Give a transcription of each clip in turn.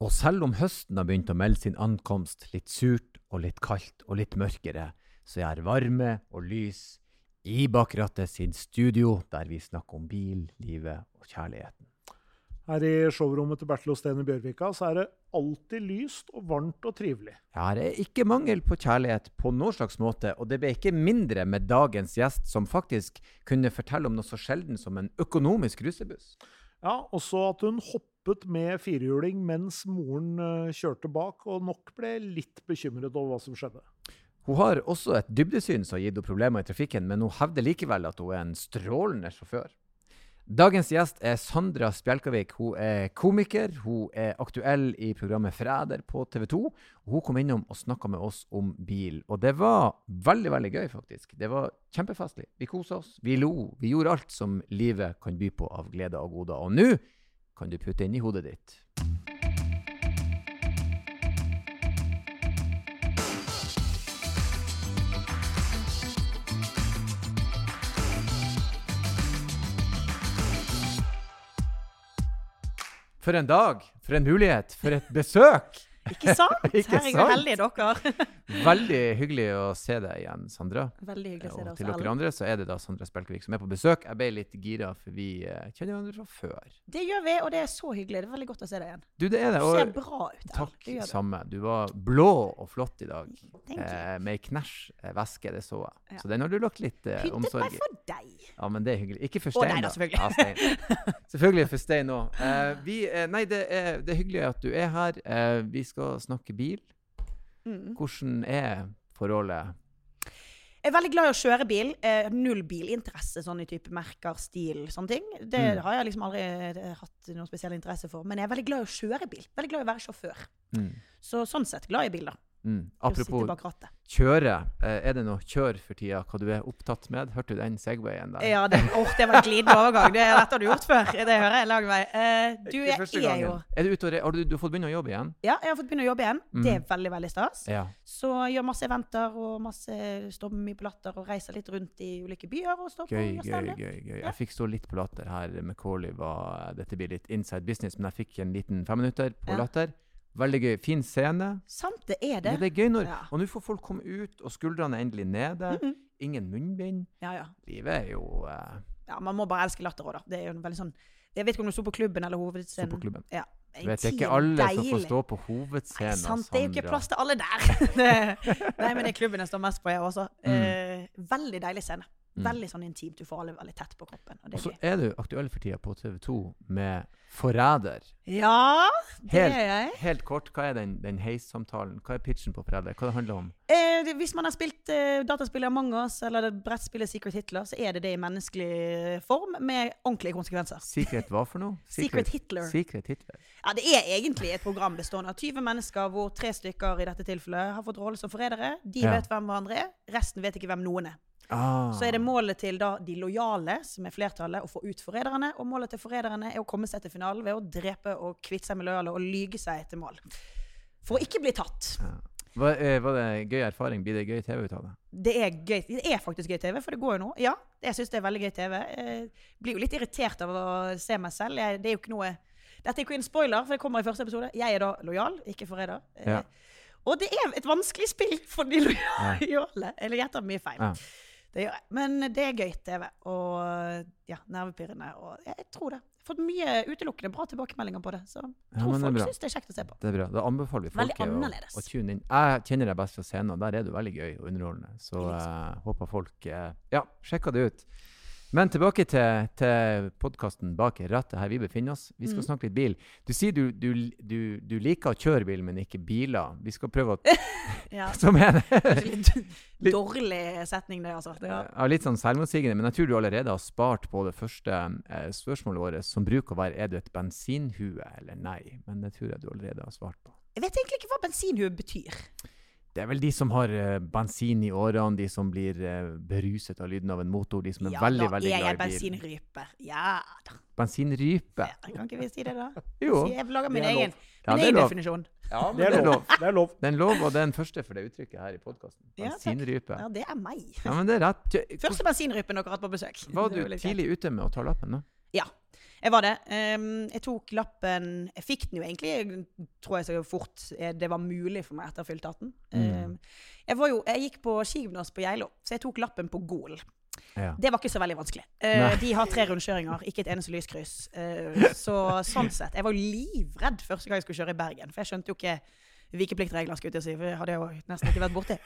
Og selv om høsten har begynt å melde sin ankomst litt surt og litt kaldt og litt mørkere, så er varme og lys i Bakrattet sin studio, der vi snakker om bil, livet og kjærligheten. Her i showrommet til Bertil Osten i Bjørvika så er det alltid lyst og varmt og trivelig. Her er ikke mangel på kjærlighet på noen slags måte, og det ble ikke mindre med dagens gjest, som faktisk kunne fortelle om noe så sjelden som en økonomisk rusebuss. Ja, også at hun hoppet med firehjuling mens moren eh, kjørte bak, og nok ble litt bekymret over hva som skjedde. Hun har også et dybdesyn som har gitt henne problemer i trafikken, men hun hevder likevel at hun er en strålende sjåfør. Dagens gjest er Sandra Spjelkavik. Hun er komiker. Hun er aktuell i programmet Fræder på TV 2. Hun kom innom og snakka med oss om bil. Og det var veldig veldig gøy, faktisk. Det var kjempefestlig. Vi kosa oss, vi lo. Vi gjorde alt som livet kan by på av gleder og goder. Og nå kan du putte inn i hodet ditt. For en dag, for en mulighet, for et besøk! Ikke sant? Ikke Herregud, jeg heldige dere. Veldig hyggelig å se deg igjen, Sandra. Veldig hyggelig å se Og også, til dere andre så er det da Sandra Spelkevik som er på besøk. Jeg ble litt gira, for vi eh, kjenner hverandre fra før. Det gjør vi, og det er så hyggelig. Det er veldig godt å se deg igjen. Du, det er det. Du ser bra ut. Takk, det det. samme. Du var blå og flott i dag. Eh, med ei knæsj eh, væske, det så jeg. Ja. Så den har du lagt litt eh, Pyntet omsorg meg for deg. Ja, men det er hyggelig. Ikke for Stein, nei da, selvfølgelig. Ja, Stein. selvfølgelig for Stein òg. Eh, vi, eh, nei, det er, det er hyggelig at du er her. Vi skal snakke bil. Mm. Hvordan er forholdet? Jeg er veldig glad i å kjøre bil. Eh, null bilinteresse, sånn i type merker, stil, sånne ting. Det Mm. har jeg liksom aldri eh, hatt noen spesiell interesse for. Men jeg er veldig glad i å kjøre bil. Veldig glad i å være sjåfør. Mm. Så sånn sett glad i bil, da. Mm. Apropos kjøre. Eh, er det noe kjør for tida hva du er opptatt med? Hørte du den Segwayen der? Ja, det, oh, det var en glidende overgang. Det, dette har du gjort før. Det hører jeg lang vei. Uh, du, er, er jo Er du ute og re har du, du har fått begynne å jobbe igjen? Ja, jeg har fått begynne å jobbe igjen. Mm. Det er veldig, veldig stas. Ja. Så jeg gjør masse eventer og masse står mye på Latter og reiser litt rundt i ulike byer. og står på Gøy, på gøy, gøy. gøy. Ja. Jeg fikk stå litt på Latter her med Corley. Var, dette blir litt inside business, men jeg fikk en liten femminutter på Ja. Latter. Veldig gøy. Fin scene. Sant, det er det. det er gøy når Ja. Og nå får folk komme ut, og skuldrene er endelig nede. Mhm. Ingen munnbind. Ja, ja. Livet er jo uh... ja, Man må bare elske latter òg, da. Det er jo veldig sånn Jeg vet ikke om du sto på klubben eller hovedscenen. på klubben. Ja. Du vet, det er ikke alle som får stå på Nei, hovedscenen. sant, det er jo ikke plass til alle der. Nei, men det er klubben jeg står mest på, jeg også. Mm. Eh, veldig deilig scene. Mm. Veldig sånn intimt. Du får alle veldig tett på kroppen. Og Og så er du aktuell for tida på TV 2 med 'Forræder'. Ja, det Helt- er jeg. Helt kort, hva er den, den heissamtalen? Hva er pitchen på 'Forræder'? Hva det handler om? Eh, det- hvis man har spilt eh, dataspillet Among us eller brettspillet Secret Hitler, så er det det i menneskelig form med ordentlige konsekvenser. Secret hva for noe? Secret Hitler. Secret Hitler. Ja, Det er egentlig et program bestående av 20 mennesker, hvor tre stykker i dette tilfellet har fått rolle som forrædere. De Ja. vet hvem hverandre er, resten vet ikke hvem noen er. Ah. Så er det målet til da de lojale, som er flertallet, å få ut forræderne. Og målet til forræderne er å komme seg til finalen ved å drepe og kvitte seg med lojale og lyge seg til mål. For å ikke bli tatt. Ja. Var, eh, var det gøy erfaring? Blir det gøy TV ut av det? Det er gøy. Det er faktisk gøy TV, for det går jo nå. Ja, jeg syns det er veldig gøy TV. Jeg blir jo litt irritert av å se meg selv. Jeg, det er jo ikke noe Dette er ikke en spoiler, for det kommer i første episode. Jeg er da lojal, ikke forræder. Eh, Ja. Og det er et vanskelig spill for de lojale. Eller jeg gjetter mye feil. Ja. Det gjør jeg. Men det er gøy TV. Og ja, nervepirrende. Og jeg tror det. Jeg har fått mye utelukkende bra tilbakemeldinger på det. Så jeg tror ja, folk syns det er kjekt å se på. Det er bra. Da anbefaler vi Veldig å, å tune inn. Jeg kjenner deg best fra scenen, og der er du veldig gøy og underholdende. Så jeg håper folk uh, ja, sjekker det ut. Men tilbake til, til podkasten bak rattet her vi befinner oss. Vi skal Mm. snakke litt bil. Du sier du, du, du, du liker å kjøre bil, men ikke biler. Vi skal prøve å Ja, Som er litt Litt- dårlig setning, det, altså. Ja. Ja, litt sånn selvmotsigende, men jeg tror du allerede har spart på det første eh, spørsmålet vårt, som bruker å være er du et bensinhue eller nei. Men det tror jeg du allerede har svart på. Jeg vet egentlig ikke hva bensinhue betyr. Det er vel de som har uh, bensin i årene, de som blir uh, beruset av lyden av en motor, de som er Ja, veldig, da veldig glad jeg i bil. bensinrype. Ja da. Bensinrype. Ja, Kan ikke vi si det, da? Jo. Jeg lager min egen, Ja, min egen lov. definisjon. Ja, men Det er lov. Det er lov. Er lov, og den første for det uttrykket her i podkasten. Ja. Bensinrype. Ja, det er meg. Ja, men det er rett. Første bensinrypen dere har hatt på besøk. Var du tidlig ute med å ta lappen, da? Ja. Jeg var det. Jeg tok lappen Jeg fikk den jo egentlig jeg tror jeg så fort eh, det var mulig for meg etter å ha fylt 18. Ehm, jeg, var jo, jeg gikk på skigymnas på Geilo, så jeg tok lappen på Gol. Ja. Det var ikke så veldig vanskelig. Uh, de har tre rundkjøringer, ikke et eneste lyskryss. Uh, så sånn sett. Jeg var livredd første gang jeg skulle kjøre i Bergen, for jeg skjønte jo ikke vikepliktregler, skulle jeg til å si, for det hadde jeg jo nesten ikke vært borti.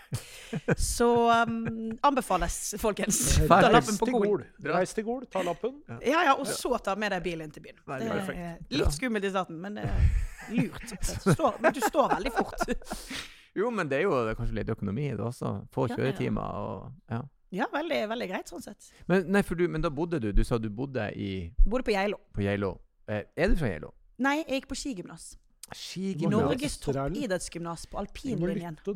Så um, anbefales, folkens. Ta lappen på Gol. Reis til Gol, ta lappen. Ja, ja, og så ta med deg bilen til byen. Det er litt skummelt i starten, men det er lurt. Står, men du står veldig fort. Jo, men det er jo det er kanskje litt økonomi i det også. Få kjøretimer og ja. Ja, veldig, veldig greit sånn sett. Men, nei, for du, men da bodde du Du sa du bodde i, Bodde på Geilo. på Geilo. Eh, er du fra Geilo? Nei, jeg gikk på skigymnas. Skigymnas. Norges toppidrettsgymnas på alpinlinjen. Ja,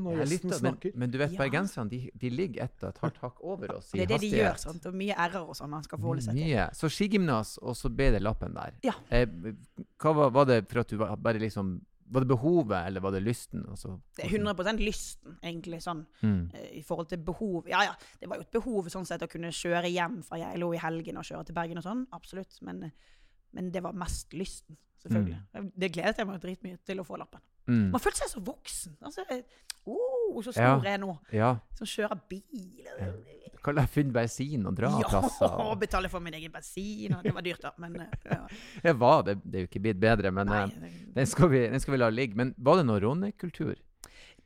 men, men du vet, Ja. bergenserne de, de ligger et og et hardt hakk over oss i hastighet. Det er det de gjør. sant? Og mye r-er og sånn man skal forholde seg til. Mye. Så skigymnas, og så ble det lappen der. Ja. Eh, hva var, var det for at du var bare liksom Var det behovet, eller var det lysten? Altså, Det er 100 lysten, egentlig, sånn Mm. eh, i forhold til behov. Ja ja, det var jo et behov sånn sett å kunne kjøre hjem fra Geilo i helgen og kjøre til Bergen og sånn. Absolutt. Men, men det var mest lysten, selvfølgelig. Det gledet jeg meg dritmye til å få lappen. Mm. Man følte seg så voksen. Altså, oh, så Ja. jeg er nå. Ja. Som kjører bil. Kan jeg finne bensin og dra Ja, plasser? Og... betale for min egen bensin. Det var dyrt, da. Men eh, ja. det, var det. Det er jo ikke blitt bedre, men Nei, eh, det- den, skal vi, den skal vi la ligge. Men var det noe rånekultur?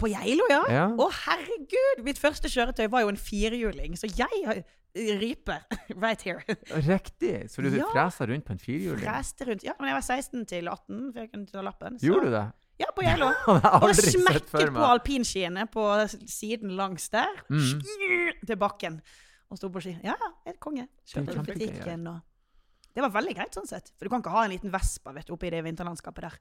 På Geilo, ja. Ja. Å, herregud! Mitt første kjøretøy var jo en firehjuling, så jeg ryper right here. Riktig! Så du Ja. fresa rundt på en firehjuling? Freste rundt. Ja, men jeg var 16 til 18, før jeg kunne ta lappen. så- Gjorde du det? Ja, på Geilo. Sett smekket på alpinskiene på siden langs der. Mm. Til bakken. Og sto på ski. Ja, ja, er konge. Kjørte til butikken og Det var veldig greit sånn sett. For du kan ikke ha en liten Vespa vet du, oppe i det vinterlandskapet der.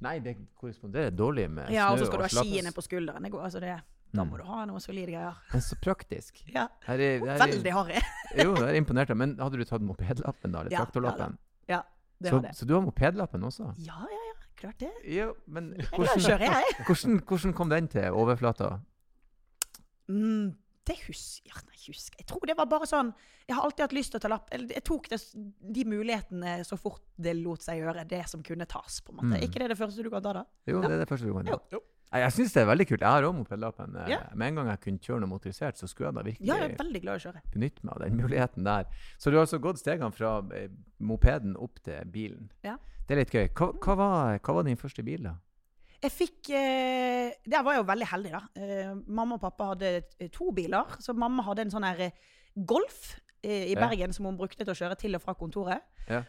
Nei, det korresponderer dårlig med Ja, Og snø så skal du ha skiene på skulderen. Går, altså det, da Mm. må du ha noe solide greier. Men så praktisk. Ja, Her er, her er, Veldig harry. jo, det er imponert. Men hadde du tatt mopedlappen, da? Eller Ja, traktorlappen? Ja, det så, det. så du har mopedlappen også? Ja, ja, ja. Klart det. Ja, men hvordan, hvordan, hvordan kom den til overflata? Mm, det husker jeg Nei, jeg. tror det var bare sånn Jeg har alltid hatt lyst til å ta lapp. Eller jeg tok det, de mulighetene så fort det lot seg gjøre. Det som kunne tas, på en måte. Mm. ikke det det første du kan ta, da? Jo, Ja. det er det første du kan Jo. Jeg syns det er veldig kult. Jeg har òg mopedlappen. Eh, Ja. Med en gang jeg kunne kjøre noe motorisert, så skulle jeg da virkelig Ja, jeg er veldig glad i å kjøre. benytte meg av den muligheten der. Så du har altså gått stegene fra eh, mopeden opp til bilen. Ja. Det er litt gøy. Hva, hva, var, hva var din første bil, da? Jeg fikk eh, Der var jeg jo veldig heldig, da. Eh, mamma og pappa hadde eh, to biler. Så mamma hadde en sånn her eh, Golf eh, i Ja. Bergen som hun brukte til å kjøre til og fra kontoret. Ja.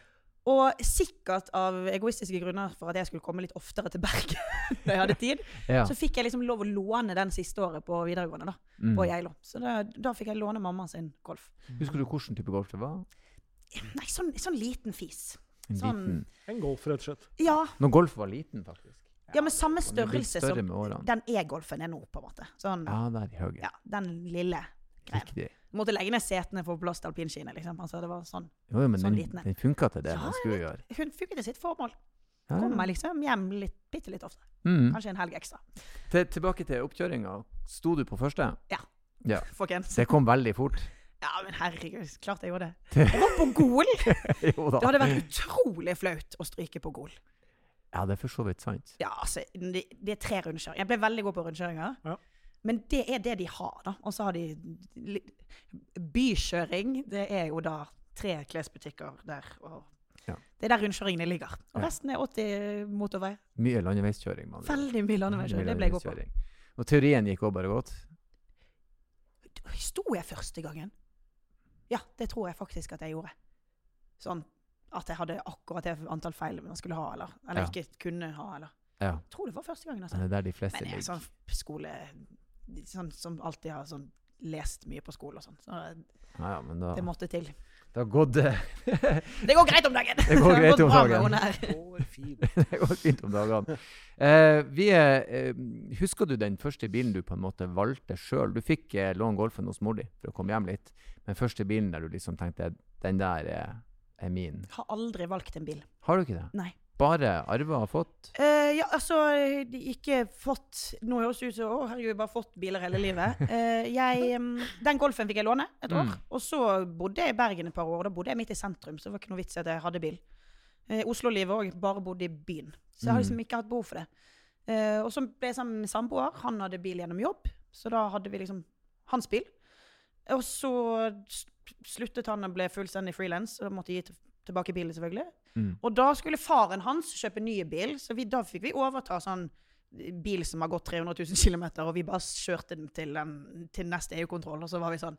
Og sikkert av egoistiske grunner for at jeg skulle komme litt oftere til Bergen når jeg hadde tid, Ja. så fikk jeg liksom lov å låne den siste året på videregående. da, Mm. på Geilo. Så da, da fikk jeg låne mamma sin Golf. Husker du hvilken type golf det var? Nei, sånn, sånn liten fis. En Sånn- liten En golf, rett og slett. Ja, Når golf var liten, faktisk. Ja men samme størrelse som den E-Golfen er nå, på en måte. Sånn, Ja, der i høyre. ja, den lille greien. Riktig. Måtte legge ned setene for å få plass til alpinskiene, liksom. Altså, det var sånn. Jo, jo, men Sånn den, den funka til det Ja, den skulle gjøre. Hun funka til sitt formål. Ja, Kom ja. meg liksom hjem litt, bitte litt ofte. Mm. Kanskje en helg ekstra. Til, tilbake til oppkjøringa. Sto du på første? Ja. Folkens. Det kom veldig fort. Ja, men herregud, klart jeg gjorde det. Jeg var på Gol! jo da. Det hadde vært utrolig flaut å stryke på Gol. Ja, det er for så vidt sant. Ja, altså, det, det er tre rundkjøringer. Jeg ble veldig god på rundkjøringer. Ja. Men det er det de har, da. Og så har de bykjøring. Det er jo da tre klesbutikker der. Og Ja. Det er der rundkjøringene ligger. Og Ja. resten er 80 motorvei. Mye landeveiskjøring. Man. Veldig mye landeveiskjøring. Det ble jeg god på. Og teorien gikk òg bare godt? Sto jeg første gangen? Ja, det tror jeg faktisk at jeg gjorde. Sånn at jeg hadde akkurat det antall feil man skulle ha, eller, eller Ja. ikke kunne ha. eller. Ja. Jeg tror det var første gangen. altså. Det er der de fleste Men jeg er sånn skole sånn, Som alltid har sånn, lest mye på skole og sånn. Så Ja, ja, men da, det måtte til. det har gått eh, Det går greit om dagen! Det går greit om dagen. Det går fint om dagene. Uh, vi eh, husker du den første bilen du på en måte valgte sjøl? Du fikk uh, låne Golfen hos mor di for å komme hjem litt. Men første bilen der du liksom tenkte den der er, min. Har aldri valgt en bil. Har du ikke det? Nei. bare arva og fått? Eh, ja, altså de Ikke fått Nå høres det ut som Å, herregud, bare fått biler hele livet. Eh, jeg, mm, den Golfen fikk jeg låne et år. Mm. Og så bodde jeg i Bergen et par år. Da bodde jeg midt i sentrum, så det var ikke noe vits i at jeg hadde bil. Eh, Oslo-livet òg. Bare bodde i byen. Så jeg har Mm. liksom ikke hatt behov for det. Eh, og så ble jeg sammen med samboer. Han hadde bil gjennom jobb, så da hadde vi liksom hans bil. Og så sluttet han og ble fullstendig frilans, og måtte gi tilbake bilen, selvfølgelig. Mm. Og da skulle faren hans kjøpe ny bil, så vi, da fikk vi overta sånn bil som har gått 300 000 km, og vi bare kjørte den til, den, til neste EU-kontroll, og så var vi sånn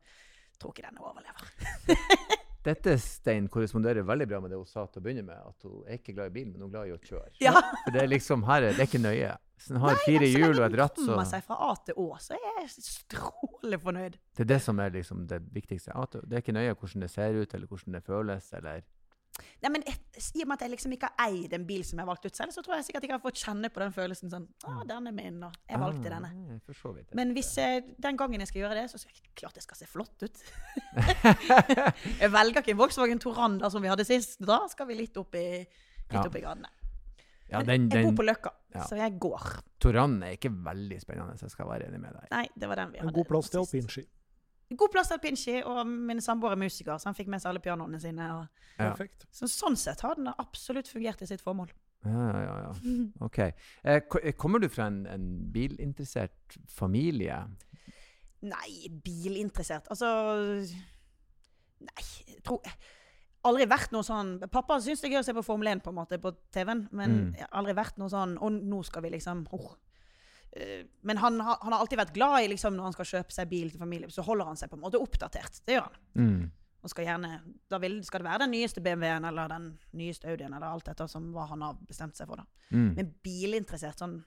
Tror ikke denne overlever. Dette Stein, korresponderer veldig bra med det hun sa til å begynne med. At hun er ikke glad i bil, men hun er glad i å kjøre. Ja. For det er liksom her er, det er ikke nøye. Hvis den har Nei, fire hjul og et ratt, så kommer seg fra A til Å, så er jeg strålende fornøyd. Det er det som er liksom det viktigste. Det er ikke nøye hvordan det ser ut, eller hvordan det føles, eller Nei, men et, I og med at jeg liksom ikke har eid en bil som jeg har valgt ut selv, så tror jeg sikkert ikke jeg har fått kjenne på den følelsen sånn Å, den er min, og jeg valgte Ah, denne. vidt. Men hvis jeg, den gangen jeg skal gjøre det, så skal jeg klart det skal se flott ut. jeg velger ikke en Volkswagen Toran da, som vi hadde sist. Da skal vi litt opp i, litt Ja. opp i gradene. ja, Men den, jeg bor på Løkka, ja. så jeg går. Toran er ikke veldig spennende, så jeg skal være enig med deg. Nei, det var den vi hadde. En god plass til sist. alpinski. God plass til alpinski, og min samboer er musiker, så han fikk med seg alle pianoene sine. Og, Ja. Så sånn sett har den absolutt fungert i sitt formål. Ja, ja, ja. ja. OK. Eh, eh, kommer du fra en, en bilinteressert familie? Nei, bilinteressert. Altså Nei, jeg tror Aldri vært noe sånn Pappa syns det er gøy å se på Formel 1 på en måte på TV-en, men Mm. aldri vært noe sånn Og nå skal vi liksom åh. Eh, Men han, har- han har alltid vært glad i liksom, når han skal kjøpe seg bil til familien, så holder han seg på en måte oppdatert. Det gjør han. Mm. Og skal gjerne Da vil, skal det være den nyeste BMW-en eller den nyeste Audien eller alt etter som hva han har bestemt seg for. da. Mm. Men bilinteressert sånn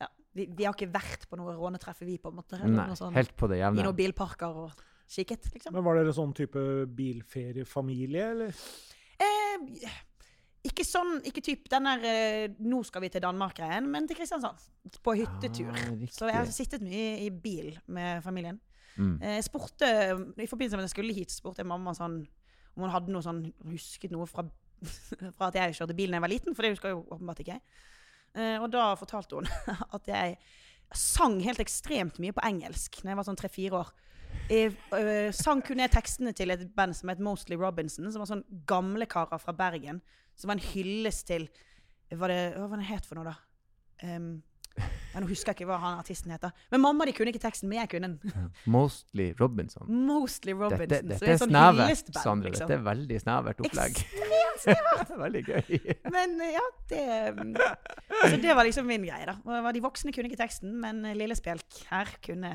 ja, vi, vi har ikke vært på noe rånetreffer, vi, på en måte. eller Nei, noe sånn, helt på det I noen bilparker og kikket, liksom. Men Var dere sånn type bilferiefamilie, eller? Eh, ikke sånn, ikke typ den der eh, 'nå skal vi til Danmark'-greien, men til Kristiansand. På hyttetur. Ah, Så jeg har sittet mye i bil med familien. Mm. Eh, Jeg spurte, I forbindelse med at jeg skulle hit, spurte jeg mamma sånn, om hun hadde noe sånn, husket noe fra, fra at jeg kjørte bil da jeg var liten, for det husker jeg jo åpenbart ikke. Eh, og da fortalte hun at jeg sang helt ekstremt mye på engelsk da jeg var sånn tre-fire år. Jeg sang kun jeg tekstene til et band som het Mostly Robinson, som var sånn gamle karer fra Bergen. Som var en hyllest til Hva det, hva var det het for noe, da? Um, ja, nå husker jeg ikke hva han artisten heter. Men mamma de kunne ikke teksten, men jeg kunne den. Mostly Robinson. Mostly Robinson. Dette, så dette det er sånn snevert, Sandra. liksom. Dette er veldig snevert opplegg. veldig gøy. Men eh, ja, det Så det var liksom min greie, da. De voksne kunne ikke teksten, men eh, lille Spjelk her kunne,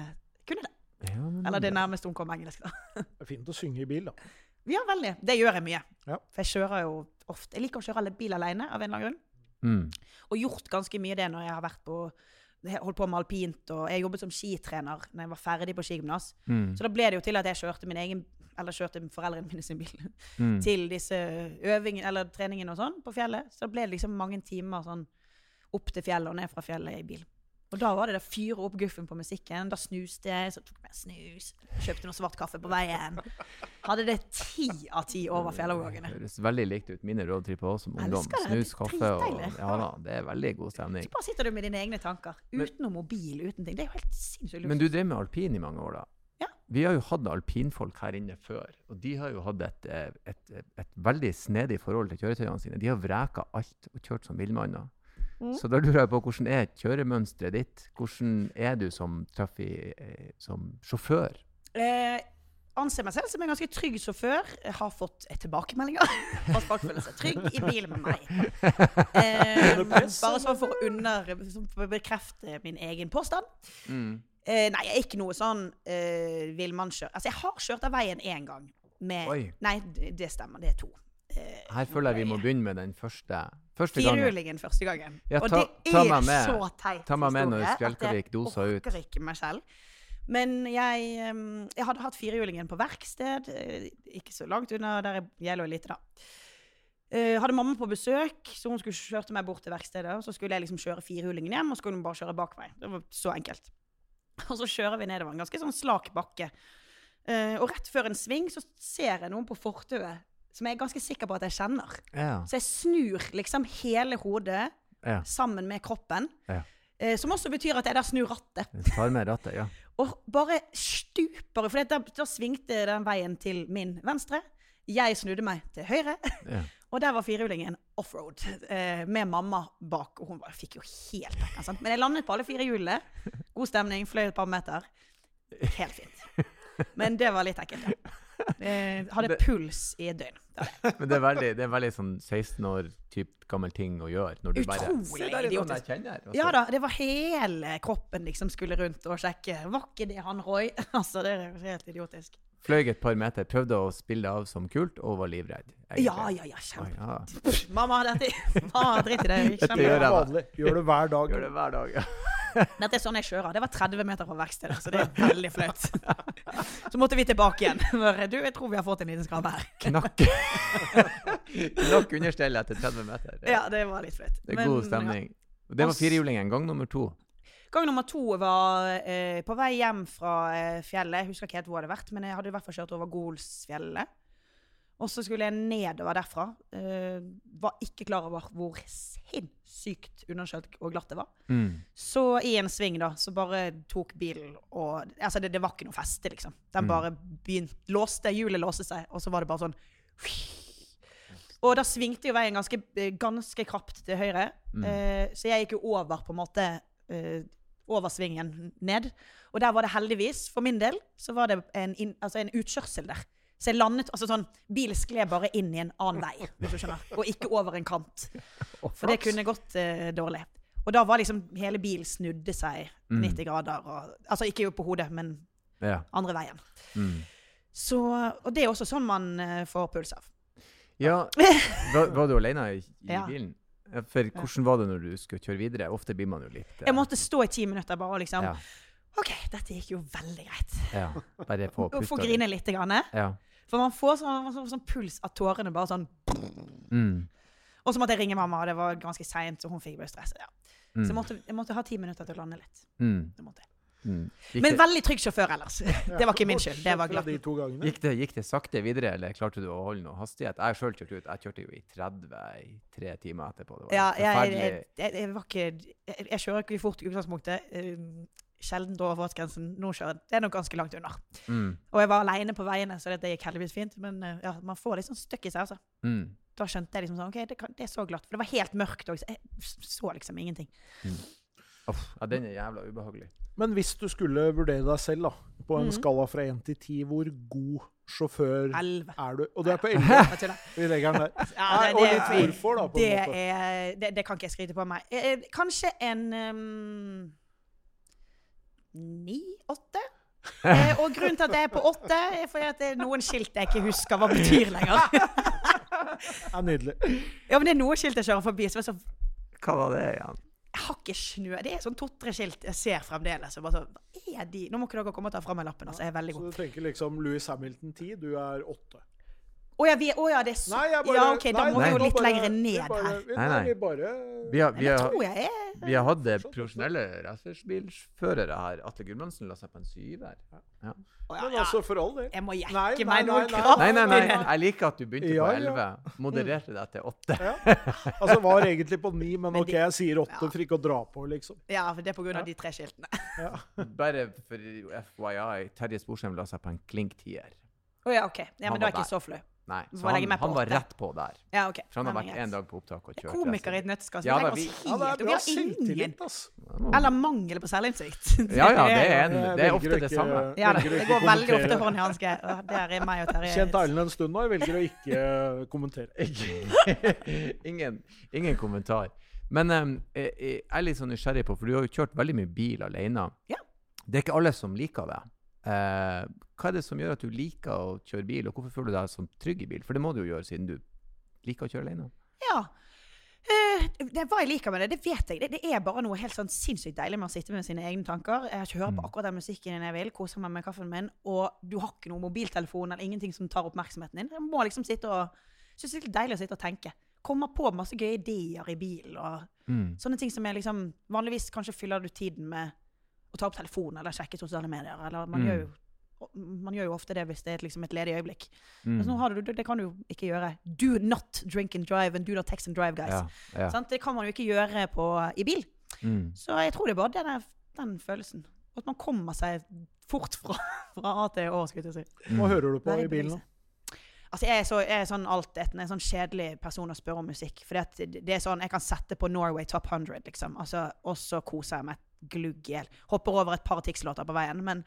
kunne det. Ja, men Eller det nærmeste hun kom engelsk, da. Det er fint å synge i bil, da. Ja, veldig. Det gjør jeg mye. Ja. For jeg kjører jo ofte Jeg liker å kjøre alle bil alene, av en eller annen grunn. Mm. Og gjort ganske mye det når jeg har vært på holdt på med alpint, og jeg jobbet som skitrener når jeg var ferdig på skigymnas. Mm. Så da ble det jo til at jeg kjørte min egen eller kjørte foreldrene mine sin bil Mm. til disse øvingene eller treningene og sånn på fjellet. Så da ble det liksom mange timer sånn opp til fjellet og ned fra fjellet i bil. Og da var det å fyre opp guffen på musikken. Da snuste jeg, så tok jeg snus. Kjøpte noe svart kaffe på veien. Hadde det ti av ti over fjellovergangene. Høres veldig likt ut. Mine roadtripper også som ungdom. Snus, kaffe og. Ja da, det er veldig god stemning. Så bare sitter du med dine egne tanker. Uten noe mobil, uten ting. Det er jo helt sinnssykt Men du drev med alpin i mange år, da. Ja. Vi har jo hatt alpinfolk her inne før, og de har jo hatt et, eh, et, et, et veldig snedig forhold til kjøretøyene sine. De har vreka alt og kjørt som villmanner. Mm. Så da lurer jeg på hvordan er kjøremønsteret ditt? Hvordan er du som, trafi, eh, som sjåfør? Eh, anser meg selv som en ganske trygg sjåfør. Jeg har fått eh, tilbakemeldinger. Fast folk føler seg trygg i bilen med meg. Eh, bare sånn for å, under, for bekrefte min egen påstand. Mm. Eh, nei, jeg er ikke noe sånn eh, villmannskjør. Altså, jeg har kjørt av veien én gang. Med, Oi. nei, det det stemmer. Det er to. Eh, Her føler jeg vi må begynne med den første. Første gangen. Firehjulingen første gangen. Ja, og ta- det er med. så teit Ta meg med når Spjelkavik doser ut. Jeg orker ikke meg selv. Men jeg, jeg hadde hatt firehjulingen på verksted, eh, ikke så langt unna der jeg gjelder lite, da. Jeg hadde mamma på besøk, så hun skulle kjørte meg bort til verkstedet. Og så skulle jeg liksom kjøre firehjulingen hjem, og så skulle hun bare kjøre bak meg. Det var så enkelt. Og så kjører vi nedover en ganske sånn slak bakke. Eh, og rett før en sving så ser jeg noen på fortauet som jeg er ganske sikker på at jeg kjenner. Ja. Så jeg snur liksom hele hodet ja. sammen med kroppen. Ja. Eh, som også betyr at jeg da snur rattet. Tar med rattet, ja. Og bare stuper. For da, da svingte den veien til min venstre. Jeg snudde meg til høyre. ja. Og der var firehjulingen offroad eh, med mamma bak. Og hun bare, fikk jo helt bekken. Men jeg landet på alle fire hjulene. God stemning, fløy et par meter. Helt fint. Men det var litt ekkelt, ja. Eh, hadde Det- puls i et døgn. Det var det. Men det er veldig, det er veldig sånn 16 år typ gammel ting å gjøre. Når du bare Utrolig idiotisk. kjenner. Ja da, det var hele kroppen liksom skulle rundt og sjekke. Var ikke det han Roy? Altså, det er helt idiotisk. Fløy et par meter, prøvde å spille det av som kult, og var livredd. egentlig. Ja, ja, ja, kjempe. kjempe. ja. Mamma, dette Mamma, drit i det. Dette gjør Det jeg. vanlig. Gjør det hver dag. Gjør det hver dag. Ja. Dette er sånn jeg kjører. Det var 30 meter fra verkstedet, så det er veldig flaut. Så måtte vi tilbake igjen. Du, jeg tror vi har fått en liten skrabbe her. Knakk Knakk understellet etter 30 meter. Det, Ja, det var litt flaut. det er Men, god stemning. Det var firehjulingen. Gang nummer to. Gang nummer to var eh, på vei hjem fra eh, fjellet. Jeg husker ikke helt hvor det hadde vært, men jeg hadde i hvert fall kjørt over Golsfjellet. Og så skulle jeg nedover derfra. Uh, var ikke klar over hvor sinnssykt underkjølt og glatt det var. Mm. Så i en sving, da, så bare tok bilen og Altså, det, det var ikke noe feste, liksom. Den Mm. bare begynte Låste, hjulet låste seg, og så var det bare sånn Og da svingte jo veien ganske, ganske krapt til høyre. Mm. Eh, så jeg gikk jo over, på en måte Uh, Over svingen ned. Og der var det heldigvis, for min del, så var det en, in, altså en utkjørsel der. Så jeg landet altså sånn Bilen skled bare inn i en annen vei, hvis du skjønner. Og ikke over en kant. For det kunne gått uh, dårlig. Og da var liksom hele bilen snudde seg Mm. 90 grader. Og, altså ikke på hodet, men Ja. andre veien. Mm. Så, og det er også sånn man uh, får puls av. ja. Var, var du alene i, i Ja. bilen? For hvordan var det når du skulle kjøre videre? Ofte blir man jo litt uh... Jeg måtte stå i ti minutter bare og liksom ja, OK, dette gikk jo veldig greit. ja. Bare få pusta få grine litt. Grann. Ja. For man får sånn, sånn, sånn puls av tårene bare sånn Mm. Og så måtte jeg ringe mamma, og det var ganske seint, så hun fikk bare stress. Ja. Mm. Så jeg måtte, jeg måtte ha ti minutter til å lande litt. Mm. Det måtte jeg. Mm. Men veldig trygg sjåfør ellers. Det var ikke min skyld. Det var glatt. gikk, det, gikk det sakte videre, eller klarte du å holde noe hastighet? Jeg sjøl kjørte ut. Jeg kjørte jo i 30 i tre timer etterpå. Det var Ja, jeg, jeg, jeg, jeg var ikke jeg, jeg kjører ikke fort i utgangspunktet. Sjelden over fartsgrensen. Nå kjører jeg. Det er nok ganske langt unna. Mm. Og jeg var aleine på veiene, så det gikk heldigvis fint. Men uh, ja, man får litt sånn støkk i seg, altså. Mm. Da skjønte jeg liksom sånn OK, det, kan, det er så glatt. For det var helt mørkt òg, så jeg så liksom ingenting. Uff, ja, den er jævla ubehagelig. Men hvis du skulle vurdere deg selv, da, på en Mhm. skala fra 1 til 10, hvor god sjåfør Elleve. er du? Og du er på 11. Vi legger den der. Ja, det, og litt hvorfor, da, på det, en måte. er, det, det kan ikke jeg skryte på meg. Eh, eh, kanskje en um, ni-åtte? Eh, og grunnen til at jeg er på åtte, er fordi at det er noen skilt jeg ikke husker hva betyr lenger. Ja, nydelig. Ja, men det er noen skilt jeg kjører forbi. Så jeg, så, Hva var det igjen? jeg har ikke snø. Det er sånn to-tre skilt jeg ser fremdeles. Og bare så, hva er de? Nå må ikke dere komme og ta fra meg lappen. Altså, jeg er veldig Så du tenker liksom Louis Hamilton 10, du er 8. Å ja, vi, å ja, det er så Nei, bare Ja, OK, da nei, må vi jo litt bare- lenger ned bare, her. Vi, Nei, nei. vi bare Vi har, vi har, er vi har hatt eh, profesjonelle racerbilførere her. Atle Gudmundsen la seg på en syver. Ja, Men ja. altså, for all del. Jeg må jekke meg noe kraft. nei. Nei, nei, nei. Jeg liker at du begynte Ja, på elleve. Modererte deg til åtte. Ja. Altså, var egentlig på ni, men Men OK, jeg sier åtte for ikke å dra på, liksom. Ja, for det er på grunn av de tre skiltene. Ja. Bare for FYI, Terje Sporsheim la seg på en klink tier. Å ja, OK. Ja, men da er jeg ikke så flau. Nei, så han, han var rett på der. Ja, okay. For han har vært en dag på opptak og kjørt. Komiker i et nøtteskall. Ja, vi vi- Ja, det har ingen. Eller mangel på selvinnsikt. Ja, ja, det er, en, det er ofte det samme. Ja, da, det går veldig ofte hånd i hanske. Der er meg og Terje. Kjent Erlend en stund nå, jeg velger å ikke eh, kommentere. ingen, ingen kommentar. Men um, jeg er litt sånn nysgjerrig på, for du har jo kjørt veldig mye bil alene. Ja. Det er ikke alle som liker det. Eh, hva er det som gjør at du liker å kjøre bil, og hvorfor føler du deg så trygg i bil? For det må du jo gjøre siden du liker å kjøre alene. Ja. Uh, det, hva jeg liker med det, det vet jeg. Det, det er bare noe helt sånn sinnssykt deilig med å sitte med sine egne tanker. Jeg hører på Mm. akkurat den musikken jeg vil, koser meg med kaffen min, og du har ikke noen mobiltelefon eller ingenting som tar oppmerksomheten din. Jeg må liksom sitte og synes det er litt deilig å sitte og tenke. Kommer på masse gøye ideer i bil og Mm. sånne ting som jeg liksom Vanligvis kanskje fyller du tiden med å ta opp telefonen eller sjekke sosiale medier, eller man Mm. gjør jo Man gjør jo ofte det hvis det er liksom et ledig øyeblikk. Mm. Men nå har du, det, kan du jo ikke gjøre. Do not drink and drive and do not text and drive, guys. Ja, ja. Sånn? Det kan man jo ikke gjøre på, i bil. Mm. Så jeg tror det er bare den, den følelsen. At man kommer seg fort fra, fra A til Å, skulle jeg si. Mm. Hva hører du på i bilen? da? Altså, jeg er, så, jeg er sånn altetende, en sånn kjedelig person å spørre om musikk. For det, det er sånn, jeg kan sette på Norway Top 100, liksom. Altså, og så koser jeg meg glugg i hjel. Hopper over et par Tix-låter på veien, men,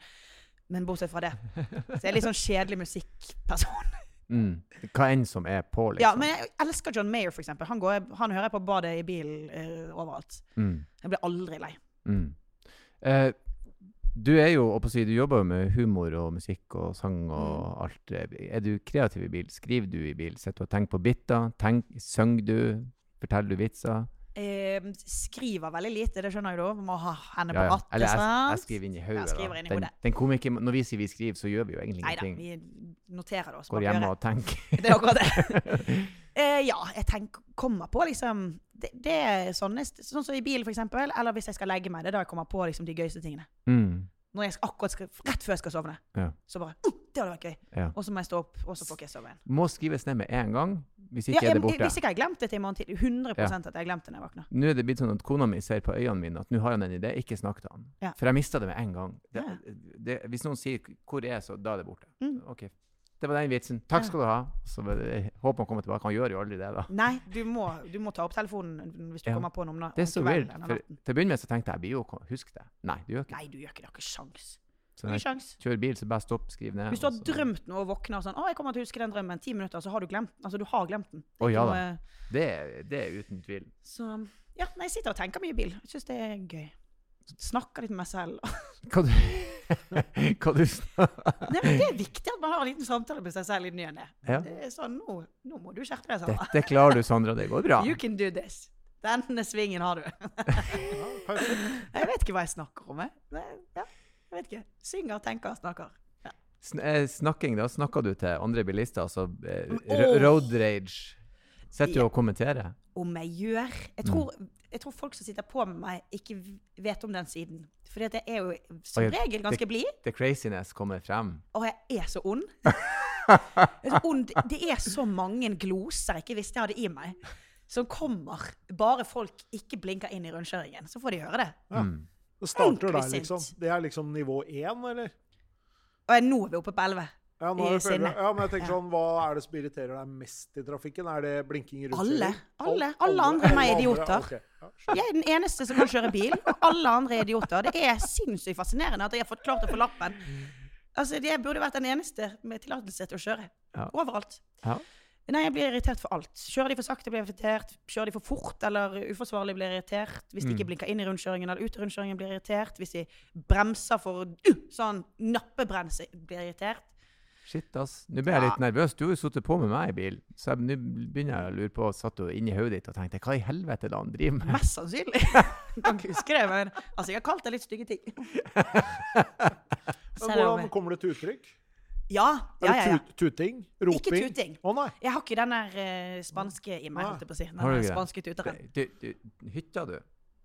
men bortsett fra det. Så jeg er litt sånn kjedelig musikkperson. Mm. Hva enn som er på, liksom. Ja, men jeg elsker John Mayer, for eksempel. Han, går, han hører jeg på badet i bilen uh, overalt. mm. Jeg blir aldri lei. Mm. Eh, du er jo, å si, du jobber jo med humor og musikk og sang og Mm. alt. Er du kreativ i bil? Skriver du i bil? Sitter du og tenker på biter? Tenk, Synger du? Forteller du vitser? Eh, skriver veldig lite, det skjønner jeg da. Må ha henne på rattet, Eller jeg, jeg skriver inn i hodet. Den, den komiker, når vi sier vi skriver, så gjør vi jo egentlig ingenting. Neida, ingenting. vi noterer det oss. Går hjemme og tenker. Det er akkurat det. Eh, ja, jeg tenker, kommer på liksom det, det er sånne, Sånn som i bil, for eksempel. Eller hvis jeg skal legge meg. Det er da jeg kommer på liksom, de gøyeste tingene. Mm. Når jeg akkurat skal, Rett før jeg skal sovne. Ja. Så bare «Uh, Det hadde vært gøy. Ja. Og så må jeg stå opp, og så får ikke jeg sove igjen. Må skrives ned med en gang, hvis Ja, ikke er det borte. hvis ikke jeg har glemt det til i morgen tidlig. 100 Ja. at jeg har glemt det når jeg våkner. Nå er det blitt sånn at kona mi ser på øynene mine at nå har han en idé, ikke snakk til han. Ja. For jeg mista det med en gang. Det, det, hvis noen sier 'hvor er jeg', så da er det borte. Mm. OK. Det var den vitsen. Takk skal du ha. Så jeg håper han kommer tilbake. Han gjør jo aldri det, da. Nei, du må, du må ta opp telefonen hvis du kommer på noe om, na- Det er så natten. til å begynne med så tenkte jeg jeg blir jo å huske det. Nei, du gjør ikke det. Nei, du gjør ikke det. Du har ikke sjans. Så når jeg kjører bil, så bare stopp, skriv ned. Hvis du har så- drømt noe og våkner sånn 'Å, jeg kommer til å huske den drømmen.' Ti minutter, så har du glemt Altså, du har glemt den. Det Å, ikke ja da. noe- Det, er- det er uten tvil. Så ja, nei, jeg sitter og tenker mye i bil. Jeg syns det er gøy. Snakker litt med meg selv. Hva du, hva du snakker Nei, men Det er viktig at man har en liten samtale med seg selv i ny og ne. Ja. Sånn, nå, nå må du skjerpe deg, Sandra. Dette klarer du, Sandra. Det går bra. You can do this. Denne svingen har du. Jeg vet ikke hva jeg snakker om. Jeg, Men, ja, jeg vet ikke. Synger, tenker, snakker. Sn eh, snakking, da snakker du til andre bilister, altså eh, Åh. road rage. Sitter du og kommenterer? Om jeg gjør Jeg tror, jeg tror folk som sitter på med meg, ikke vet om den siden. For jeg er jo som regel ganske blid. The craziness kommer frem. Og jeg er så ond. Er så ond. Det er så mange gloser jeg ikke visste jeg hadde i meg, som kommer bare folk ikke blinker inn i rundkjøringen. Så får de høre det. Ja. Mm. Det starter der, liksom. Det er liksom nivå én, eller? Og nå er vi oppe på 11. Ja, nå er vi ja, men jeg tenker sånn, Hva er det som irriterer deg mest i trafikken? Er det blinking i Alle. Alle. Alle andre enn meg er idioter. Jeg er den eneste som kan kjøre bil, og alle andre er idioter. Det er sinnssykt fascinerende at jeg har fått klart å få lappen. Altså, Jeg burde vært den eneste med tillatelse til å kjøre. Overalt. Ja. Nei, jeg blir irritert for alt. Kjører de for sakte, blir jeg irritert. Kjører de for fort eller uforsvarlig, blir jeg irritert. Hvis de Mm. ikke blinker inn i rundkjøringen eller ut i rundkjøringen, blir jeg irritert. Hvis de bremser for uh, sånn nappebrems, blir jeg irritert. Shit, ass. Nå ble jeg litt nervøs. Du har jo sittet på med meg i bil. Så jeg- nå begynner jeg å lure på Satt du inni hodet ditt og tenkte hva i helvete er det han driver med? Mest sannsynlig. Jeg kan ikke huske det, men altså, jeg har kalt deg litt stygge ting. Men hvordan kommer det til uttrykk? Ja, Er ja, ja. ja. tut tuting? Roping? Ikke tuting. Å nei. Jeg har ikke den der uh, spanske i meg, holdt jeg på å si. Den der spanske tuteren. Du, du, hytta du?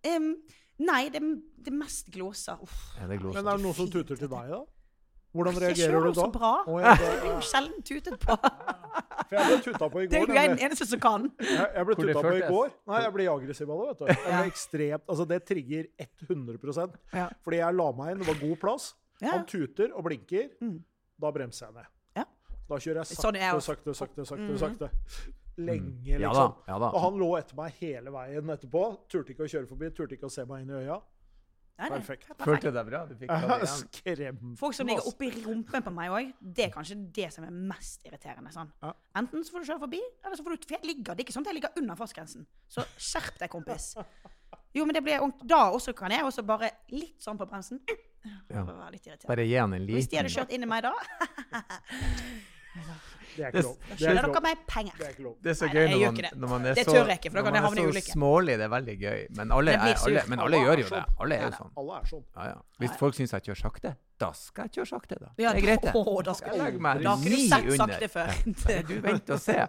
Em, nei, det, det er mest gloser. Uff. Ja, det er Men er det noen som tuter til deg, da? Hvordan Jeg reagerer kjører du jo så da? bra. Å, ja, Det er jo sjelden tutet på. for jeg ble tuta på i går. Det er jo jeg den eneste som kan. Jeg, jeg ble tuta på i går. Nei, jeg ble aggressiv av det, vet du. Jeg ble ekstremt, altså Det trigger 100 Ja. Fordi jeg la meg inn, det var god plass. Han tuter og blinker. Mm. Da bremser jeg ned. Ja. Da kjører jeg Sånn jeg sakte, også. sakte, sakte, sakte. Mhm. sakte. Lenge, Ja da. liksom. Ja da. Og han lå etter meg hele veien etterpå. Turte ikke å kjøre forbi, turte ikke å se meg inn i øya. Nei, nei, Perfekt. Følte deg bra? Du fikk ta. Skrem. Folk som ligger oppi rumpen på meg òg, det er kanskje det som er mest irriterende. Sånn. Ja. Enten så får du kjøre forbi, eller så får du For jeg ligger, det er ikke sånn at jeg ligger under fartsgrensen. Så skjerp deg, kompis. Jo, men det blir Da også kan jeg også bare litt sånn på bremsen. Ja. Var litt. Bare gi han en Hvis de hadde kjørt inn i meg da, Det er ikke lov. Det er skylder dere meg penger. Det er ikke lov. Det er så gøy når man, når man er så, ikke, når man er så smålig. Det er veldig gøy. Men alle, er, alle, men alle gjør jo det. sånn. Alle er jo sånn. Alle er sånn. Ja, ja. Hvis folk syns jeg kjører sakte, da skal jeg kjøre sakte, da. Det er greit, det. da skal Jeg legge meg ni under. Du venter og se.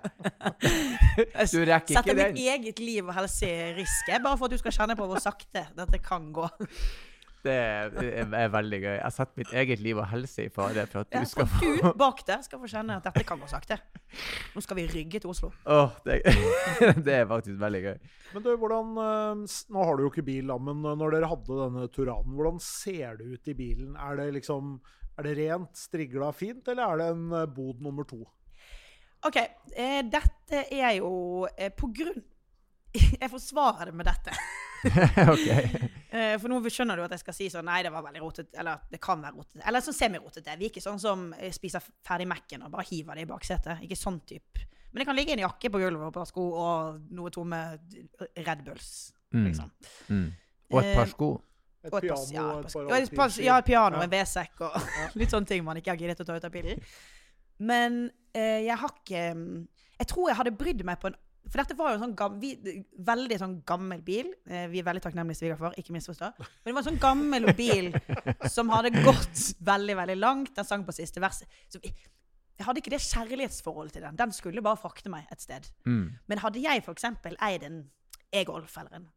Du rekker ikke Setter ikke mitt den. eget liv og helse i risk bare for at du skal kjenne på hvor sakte dette kan gå. Det er, veldig gøy. Jeg setter mitt eget liv og helse i fare for at Ja, du skal få du bak det skal få kjenne at dette kan gå sakte. Nå skal vi rygge til Oslo. Oh, det, det er faktisk veldig gøy. Men du, hvordan, eh, Nå har du jo ikke bil, da, men eh, når dere hadde denne Turanen, hvordan ser det ut i bilen? Er det liksom, er det rent, strigla, fint, eller er det en eh, bod nummer to? OK. Dette er jo på grunn Jeg forsvarer det med dette. ok. Eh, for nå skjønner du at jeg skal si sånn Nei, det var veldig rotete. Eller det kan være rotete. Eller sånn semi-rotete. Vi er ikke sånn som eh, spiser ferdig Mac-en og bare hiver det i baksetet. Ikke sånn type. Men det kan ligge en jakke på gulvet og et par sko og noe tomme Red Bulls, Mm. liksom. Mm. Og et par sko. Et et piano ja, og et par ja, et pass- ja, et piano, Ja. en V-sekk og litt sånne ting man ikke har giddet å ta ut av bilen. Men eh, jeg har ikke mm, Jeg tror jeg hadde brydd meg på en For dette var jo en sånn gammel, vi, veldig sånn gammel bil. Eh, vi er veldig takknemlige svigerfar, ikke misforstå. Men det var en sånn gammel bil som hadde gått veldig, veldig langt. Den sang på siste vers. Så jeg hadde ikke det kjærlighetsforholdet til den. Den skulle bare frakte meg et sted. Mm. Men hadde jeg f.eks. eid en e-Golf eller en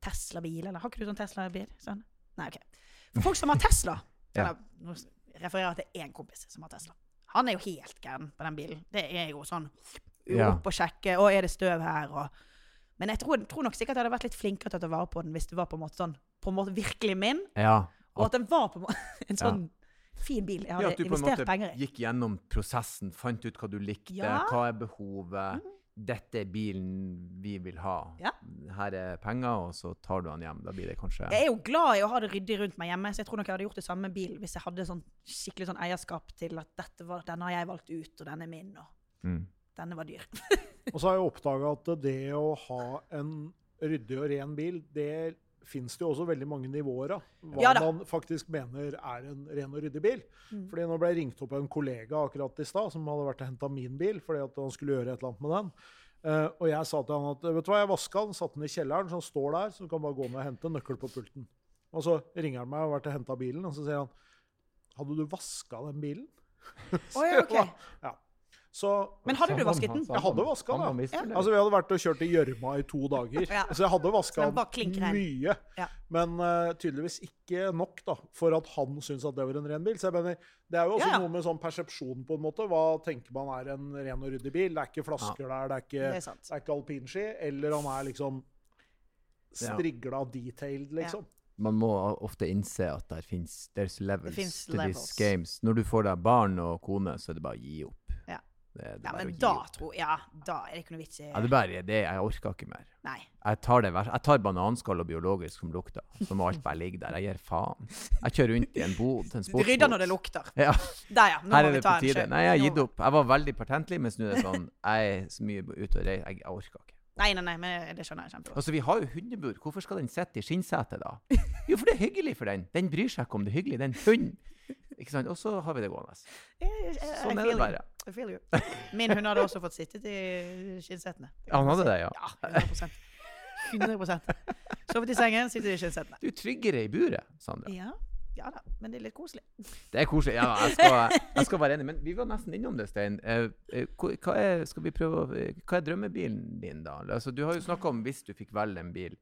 Tesla-bil, eller har ikke du sånn Tesla-bil? Sånn? Nei, OK. For folk som har Tesla Ja. Nå refererer jeg til én kompis som har Tesla. Han er jo helt gæren på den bilen. Det er jo sånn Ja. opp og sjekke, å, er det støv her, og Men jeg tror, tror nok sikkert jeg hadde vært litt flinkere til å ta vare på den hvis det var på en måte sånn På en måte virkelig min, Ja. og at den var på en måte en sånn fin bil jeg Ja, hadde at du på en investert måte penger i. gikk gjennom prosessen, fant ut hva du likte, Ja. hva er behovet. Dette er bilen vi vil ha. Ja. Her er penger, og så tar du den hjem. Da blir det kanskje Jeg er jo glad i å ha det ryddig rundt meg hjemme, så jeg tror nok jeg hadde gjort det samme med bil hvis jeg hadde sånn skikkelig sånn eierskap til at dette var, denne har jeg valgt ut, og den er min, og mm. Denne var dyr. Og så har jeg oppdaga at det å ha en ryddig og ren bil, det fins det jo også veldig mange nivåer av. Hva Ja man faktisk mener er en ren og ryddig bil. Mm. Fordi nå ble jeg ringt opp av en kollega akkurat i stad som hadde vært og henta min bil fordi at han skulle gjøre et eller annet med den. Uh, og jeg sa til han at vet du hva, jeg vaska den, satte den i kjelleren, så den står der, så du kan bare gå ned og hente nøkkel på pulten. Og så ringer han meg og har vært og henta bilen, og så sier han Hadde du vaska den bilen? oh, ja, ok. Ja. Så Men hadde du vasket den? Jeg hadde vasket den, ja. Altså, Vi hadde vært og kjørt i gjørma i to dager. Ja. Så jeg hadde vaska den mye. Ja. Men uh, tydeligvis ikke nok da, for at han syntes at det var en ren bil. Så jeg mener, Det er jo også Ja, ja. noe med sånn persepsjon, på en måte. Hva tenker man er en ren og ryddig bil? Det er ikke flasker der, det er ikke, Det er er ikke alpinski. Eller han er liksom Ja. strigla detailed, liksom. Man må ofte innse at der finnes there's levels finnes to levels. these games. Når du får deg barn og kone, så er det bare å gi opp. Det, det Ja, men da tror Ja, da er det ikke noe vits i Ja, det er bare det. Jeg orker ikke mer. Nei. Jeg tar, det, jeg tar bananskall og biologisk som lukter. Så må alt bare ligge der. Jeg gir faen. Jeg kjører rundt i en bod. En Du rydder når det lukter. Ja, Der, ja. Nå her må vi ta på en. Nei, jeg har gitt opp. Jeg var veldig pertentlig, mens nå er det sånn Jeg er så mye ute og reiser. Jeg, jeg orker ikke. Nei, nei, nei, men det skjønner jeg kjempegodt. Altså, Vi har jo hundebur. Hvorfor skal den sitte i skinnsetet da? Jo, for det er hyggelig for den. Den bryr seg ikke om det er hyggelig. Det er en hund. Ikke sant? Og så har vi det gående. Sånn er det bare. I feel you. Min hund hadde også fått sittet i skinnsetene. Han hadde det, ja. Ja, 100% 100 Sovet i sengen, sitter i skinnsetene. Du er tryggere i buret, Sandra. Ja, ja da, men det er litt koselig. Det er koselig. Ja, jeg skal, jeg skal være enig. Men vi var nesten innom det, Stein. Eh, eh, hva er, prøve, eh, hva er drømmebilen din, da? Altså, du har jo snakka om hvis du fikk velge en bil.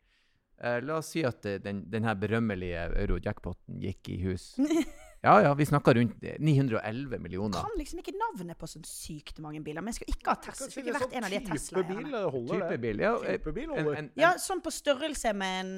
La oss si at den, den her berømmelige euro-jackpoten gikk i hus. Ja, ja, vi snakker rundt det. 911 millioner. Kan liksom ikke navnet på så sykt mange biler. Men jeg skulle ikke ha Tesla. Skulle ikke vært en av de sånn Tesla-eierne. Type bil. Ja, eh, Type bil en, en, en, Ja, sånn på størrelse med en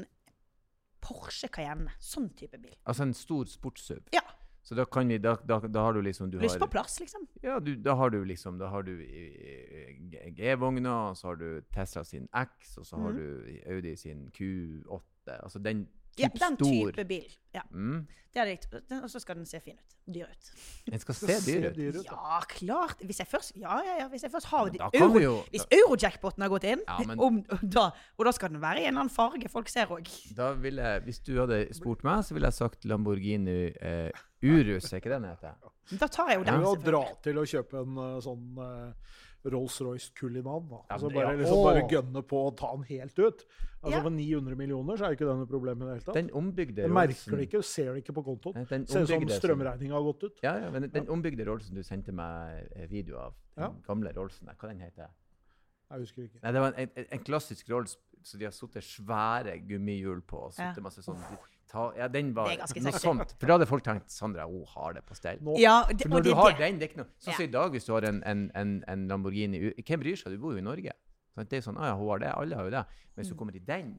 Porsche Cayenne. Sånn type bil. altså en stor sports-SUV. Ja. Så da, kan vi, da, da, da har du liksom du Lyst har, på plass, liksom. Ja, du, da har du liksom Da har du G- G-vogna, så har du Tesla sin X, og så har mm. du Audi sin Q8. Altså den Ja, den stor type bil. Ja, mm. det er riktig. Og så skal den se fin ut. Dyr ut. Den skal se dyr ut. dyr ut. Ja, klart. Hvis jeg først Ja, ja, ja. Hvis jeg først har euro, jo Hvis eurojackpoten har gått inn, Ja, men- om, da, og da skal den være i en eller annen farge folk ser òg. Da ville jeg, Hvis du hadde spurt meg, så ville jeg sagt Lamborghini eh, Urus, er ikke det den heter? Da tar jeg jo den. Du jo å selvfølgelig. dra til å kjøpe en eh, sånn uh, Rolls-Royce Cullinan. Da. Ja, Altså det- bare, ja. liksom bare gønne på å ta den helt ut. Altså Ja. For 900 millioner så er ikke det noe problem i det hele tatt. Den ombygde Jeg merker det ikke, ser det ikke på kontoen. Den Ser ut som strømregninga har gått ut. Ja, ja, men den ombygde Rollsen du sendte meg eh, video av, den Ja. gamle Rollsen, hva den heter Jeg husker ikke. Nei, det var en, en, en klassisk Rolls, så de har satt svære gummihjul på, og Ja. masse sånn Ta, ja, den var sånt. For da hadde folk tenkt Sandra, hun har det på stell. Ja, det, For og når det du har det. den, det er ikke noe Sånn som Ja. i dag, hvis du har en, en, en, en Lamborghini Hvem bryr seg? Du bor jo i Norge. Sant? Det er sånn, ah, ja, hun har det, Alle har jo det. Men hvis du kommer i den,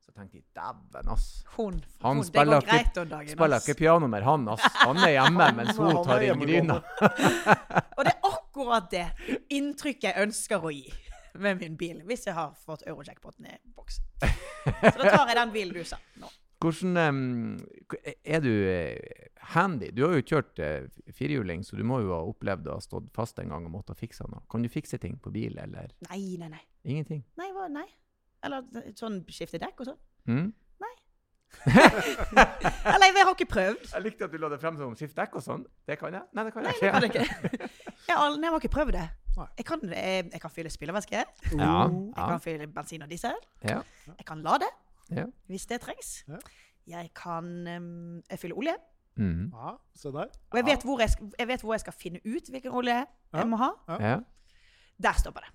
så tenkte de dæven, ass. Hun, Han hun, spiller ikke- dagen. Spiller ikke piano mer, han, ass. Han er hjemme mens hun tar inn gryna. Og det er akkurat det inntrykket jeg ønsker å gi med min bil, hvis jeg har fått eurojackpoten i boksen. Så da tar jeg den bilen du sa nå. Hvordan em, Er du eh, handy? Du har jo kjørt eh, firehjuling, så du må jo ha opplevd å ha stått fast en gang og måtte ha fiksa noe. Kan du fikse ting på bil, eller Nei, nei, nei. ingenting? Nei, hva, nei. Eller sånn skifte dekk og sånn. Mm? Eller jeg har ikke prøvd. Jeg likte at du la det frem som skift dekk og sånn. Det kan jeg. Nei, det kan Nei, jeg jeg kan ikke. ikke. Jeg har, nei, jeg har ikke prøvd det. Jeg kan, jeg, jeg kan fylle spylervæske. Ja, Jeg kan fylle bensin og diesel. ja, Jeg kan lade ja. hvis det trengs. Ja. Jeg kan um, jeg fyller olje. Mm. Ja, se der. Og jeg vet, hvor jeg, jeg vet hvor jeg skal finne ut hvilken olje Ja. jeg må ha. ja. Der stopper det.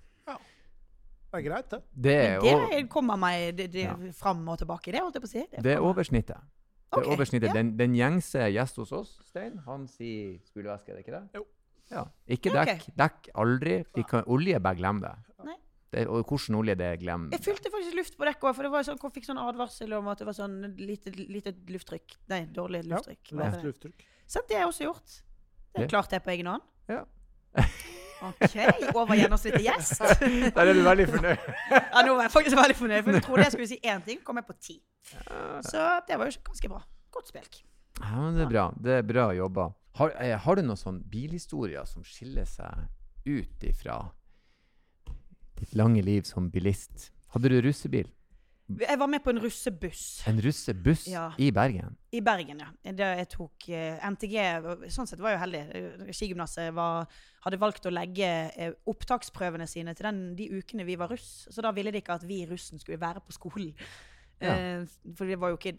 Det er greit, det. Det er, jo, Det kommer meg det, det, Ja. fram og tilbake. Det holdt jeg på å si. det er oversnittet. Det Ok, er oversnittet. ja. Den, den gjengse gjest hos oss, Stein, han sier spylevæske, er det ikke det? Jo. Ja. Ikke dekk. Dekk aldri. Vi kan, olje, bare glem det. Nei. Det. Og hvordan olje, det glemmer Jeg fylte faktisk luft på dekket òg, for det var sånn, jeg fikk sånn advarsel om at det var sånn lite, lite lufttrykk. Nei, dårlig lufttrykk. Ja, Lavt det? lufttrykk. Så det har jeg også gjort. Det er klart det på egen hånd. Ja. OK, over gjennomsnittet gjest. Der er du veldig fornøyd. Ja, nå var jeg faktisk veldig fornøyd, for jeg trodde jeg skulle si én ting, kom jeg på ti. Så det var jo ganske bra. Godt spilt. Ja, men det er bra. Det er bra jobba. Har, eh, har du noen sånn bilhistorier som skiller seg ut ifra lange liv som bilist? Hadde du russebil? Jeg var med på en russebuss En russebuss Ja. i Bergen? i Bergen, ja. Da jeg tok eh, NTG Sånn sett var jeg jo heldig. Skigymnaset hadde valgt å legge eh, opptaksprøvene sine til den, de ukene vi var russ. Så da ville de ikke at vi i russen skulle være på skolen. Ja. Eh, for det var jo ikke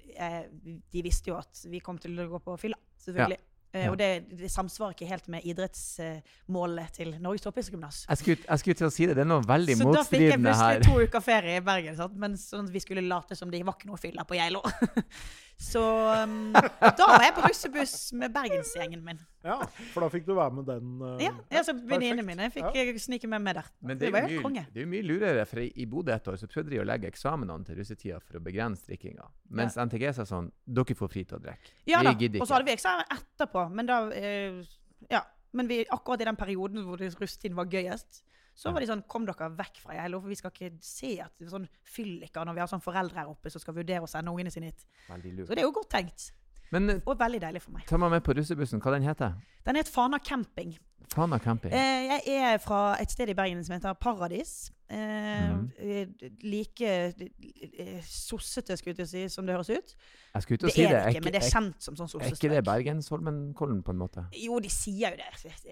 De visste jo at vi kom til å gå på fylla, selvfølgelig. Eh, Ja. Og det, det samsvarer ikke helt med idrettsmålet til Norges toppidrettsgymnas. Jeg skulle, jeg skulle til å si det. Det er noe veldig Så da fikk jeg plutselig to uker ferie i Bergen. Sant? Men sånn vi skulle late som det var ikke noe fylla på Geilo. Så um, da var jeg på russebuss med bergensgjengen min. Ja, for da fikk du være med den. Uh, Ja, altså Venninnene mine fikk ja. snike med meg der. Men det det var jo konge. mye, det er jo mye lurere, for i, i Bodø et år så prøvde de å legge eksamenene til russetida for å begrense drikkinga. Mens NTG sa sånn Dere får fri til å drikke. Ja vi da, gidder Og så hadde vi eksamen etterpå, men da uh, Ja. Men vi, akkurat i den perioden hvor russetiden var gøyest, så var de sånn Kom dere vekk fra Geilo, for vi skal ikke se at det er sånn fylliker når vi har sånn foreldre her oppe som skal vurdere å sende ungene sine hit. Så det er jo godt tenkt. Men eh, Og veldig deilig for meg. ta meg med på russebussen. Hva den heter Den het Fana camping. Fana camping. Eh, jeg er fra et sted i Bergen som heter Paradis. Eh, eh, like eh, sossete, skulle jeg til å si, som det høres ut. Jeg skulle til Det å si er det. det ikke, men det er kjent som sånn sossete. er ikke det. Bergensholmenkollen, på en måte? Jo, de sier jo det.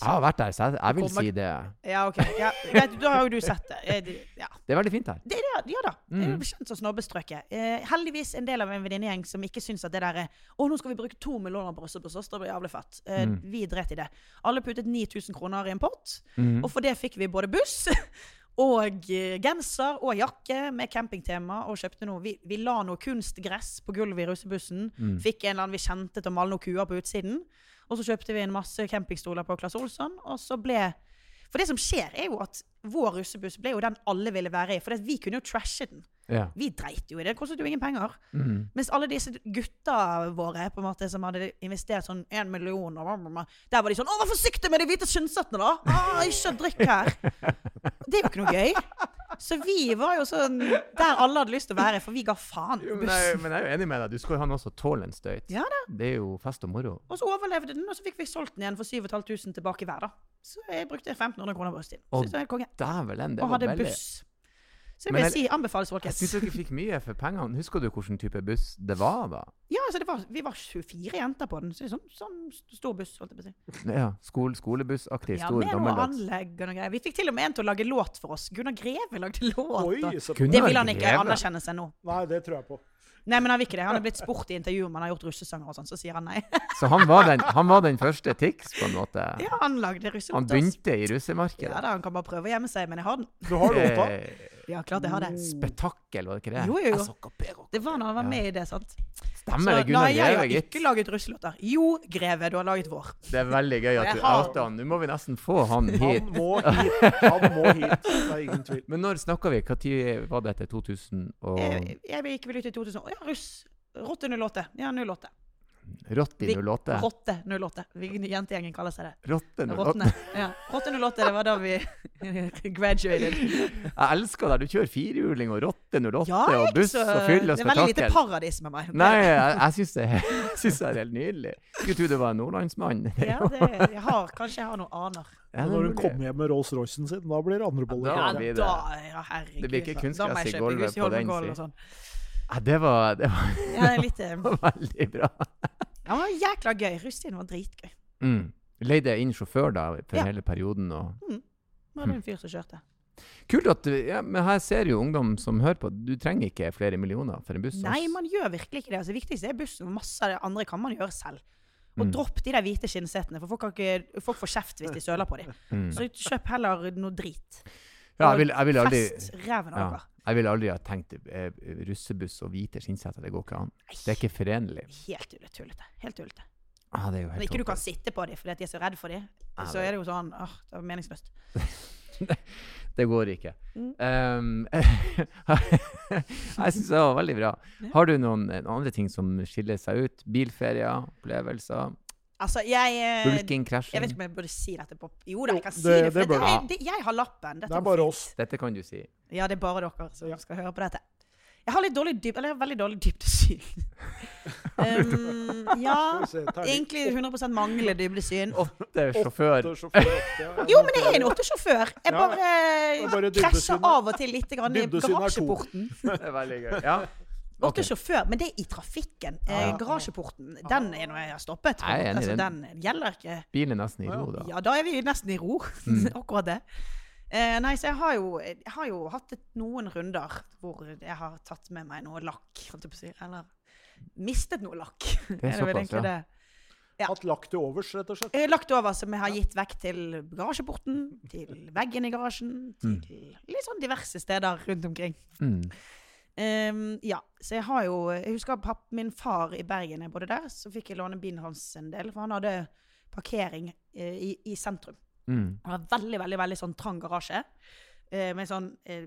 Jeg har vært der, så jeg, jeg vil Kommer- si det. Ja, ok. Ja, greit, da har jo du sett det. Ja, Det er veldig fint her. det, det, ja da. Det er jo kjent som snobbestrøket. Eh, heldigvis en del av en venninnegjeng som ikke syns at det der er Å, nå skal vi bruke to millioner på russebuss, det blir jævlig fett. Eh, mm. Vi dret i det. Alle puttet 9000 kroner i en pott. mm. Og for det fikk vi både buss og eh, genser og jakke med campingtema. Og kjøpte noe. Vi, vi la noe kunstgress på gulvet i russebussen. Mm. Fikk en eller annen vi kjente til å male noen kuer på utsiden. Og så kjøpte vi en masse campingstoler på Claes Olsson. Og så ble For det som skjer, er jo at vår russebuss ble jo den alle ville være i. For vi kunne jo trashe den. Ja. Vi dreit jo i det. Det kostet jo ingen penger. Mm. Mens alle disse gutta våre på en måte som hadde investert sånn én million Der var de sånn 'Å, vær forsiktig med de hvite skinnsettene, da!' Ah, 'Ikke drikk her.' Det er jo ikke noe gøy. Så vi var jo sånn der alle hadde lyst til å være, for vi ga faen Jo, men, jeg, men jeg er jo enig med deg. Du skal jo ha noe som tåler en støyt. Ja det. Det er jo fest og moro. Og så overlevde den, og så fikk vi solgt den igjen for 7500 tilbake hver, da. Så jeg brukte 1500 kroner på russetiden. Og Dævelen, det Og var hadde veldig buss. Så det vil jeg- jeg si anbefales, Jeg folkens. syns dere fikk mye for pengene. Husker du hvilken type buss det var, da? Ja, altså det var, vi var 24 jenter på den, så det er sånn, sånn stor buss, holdt jeg på å si. Ja, skole, Skolebussaktig, Ja, stor, med noe gammeldags. anlegg og noe greier. Vi fikk til og med en til å lage låt for oss. Gunnar Greve lagde låt. Oi, så Det vil han ikke anerkjenne seg nå. Nei, det tror jeg på. Nei, men han vil ikke det. Han er blitt spurt i intervju om han har gjort russesanger og sånn, så sier han nei. Så han var, den, han var den første Tix, på en måte? Ja, han lagde russelåt. Han begynte i Ja da, han kan bare prøve å gjemme seg, men jeg har den. Du har låta. Ja, klart jeg har det. Spetakkel, var det ikke det? Jo, jo, jo. Det var når han var Ja. med i det, sant. Stemmer det, Gunnar Greve, gitt nei, jeg har ikke laget russelåter. Jo, Greve, du har laget vår. Det er veldig gøy at du har- outer han. Nå må vi nesten få han hit. Han må hit. Han må hit. Det er ingen tvil. Men når snakka vi? Når var dette? 2000 og Jeg, jeg gikk vel ut i 2000. Å ja, russ. Rotte 08. Ja, 08. Rotti Vi- 08? Rotte 08. Vi- Jentegjengen kaller seg det. Rotte 08? Rottene. Ja. Rotte 08, det var da vi graduated. Jeg elsker deg. Du kjører firehjuling og Rotte 08 Ja, og buss så og fyll og Det er veldig lite paradis med meg. Nei, jeg, jeg syns det, det er helt nydelig. Skulle tro det var en nordlandsmann. Ja, det, jeg har, kanskje jeg har noen aner. Ja, Når hun kommer hjem med Rolls-Roycen sin, da blir det andre boller. Ja, da blir det- da, ja, herregud. det blir ikke kunstgress i gulvet på den siden. sånn. Ja, det var, det var Ja, det eh, veldig bra. Det var jækla gøy. Russetiden var dritgøy. Mm. Leide inn sjåfør da for Ja. hele perioden. og Det var en fyr som kjørte. Kult at du, ja, men her ser jo ungdom som hører på, du trenger ikke flere millioner for en buss. Nei, man gjør virkelig ikke det. Altså, det viktigste er bussen. Masse av det andre kan man gjøre selv. Og Mm. dropp de der hvite skinnsetene, for folk, ikke, folk får kjeft hvis de søler på dem. Mm. Så kjøp heller noe drit. Ja, jeg vil, jeg vil aldri Fest ræven av ja. Jeg ville aldri ha tenkt eh, russebuss og hvite skinnsetter. Det går ikke an. Det er ikke forenlig. Helt tullete. Helt tullete. Ah, det er jo Når ikke du kan sitte på dem fordi de er så redd for dem, ah, så er det jo sånn åh, det er meningsløst. Det går ikke. Mm. Um, jeg syns det var veldig bra. Har du noen, eh, noen andre ting som skiller seg ut? Bilferier, opplevelser, Altså, jeg eh, bulking, Jeg vet ikke om jeg burde si dette på Jo da, jeg kan si det- det. For det det, er- det, jeg har lappen. Dette Det er bare oss. Dette kan du si. Ja, det er bare dere som skal høre på dette. Jeg har litt dårlig dyp, eller jeg har veldig dårlig dybdesyn. um, ja. Egentlig 100 mangler dybdesyn. Det sjåfør. Åtte sjåfører, ja. Jo, men jeg er en åttesjåfør. Jeg Ja, bare, ja, bare krasjer av og til litt grann i garasjeporten. Det er veldig gøy. Ja. Ok. sjåfør, men det er i trafikken. Eh, Ja. garasjeporten, den er noe jeg har stoppet. på Jeg er enig Altså, den. gjelder ikke. Bilen er nesten i ro, da. Ja, da er vi nesten i ro. Mm. Akkurat det. Eh, nei, så jeg har, jo, jeg har jo hatt et, noen runder hvor jeg har tatt med meg noe lakk, holdt jeg på å si. Eller mistet noe lakk. Det er vel såpass, ja. det. Ja. Hatt lagt til overs, rett og slett. Har lagt over som jeg har gitt vekk til garasjeporten, til veggen i garasjen, til litt sånn diverse steder rundt omkring. Mm. Ehm, ja, så jeg har jo Jeg husker papp, min far i Bergen, jeg bodde der, så fikk jeg låne bilen hans en del, for han hadde parkering uh, i, i sentrum. Mm. Han har veldig, veldig veldig sånn trang garasje. Uh, med sånn uh,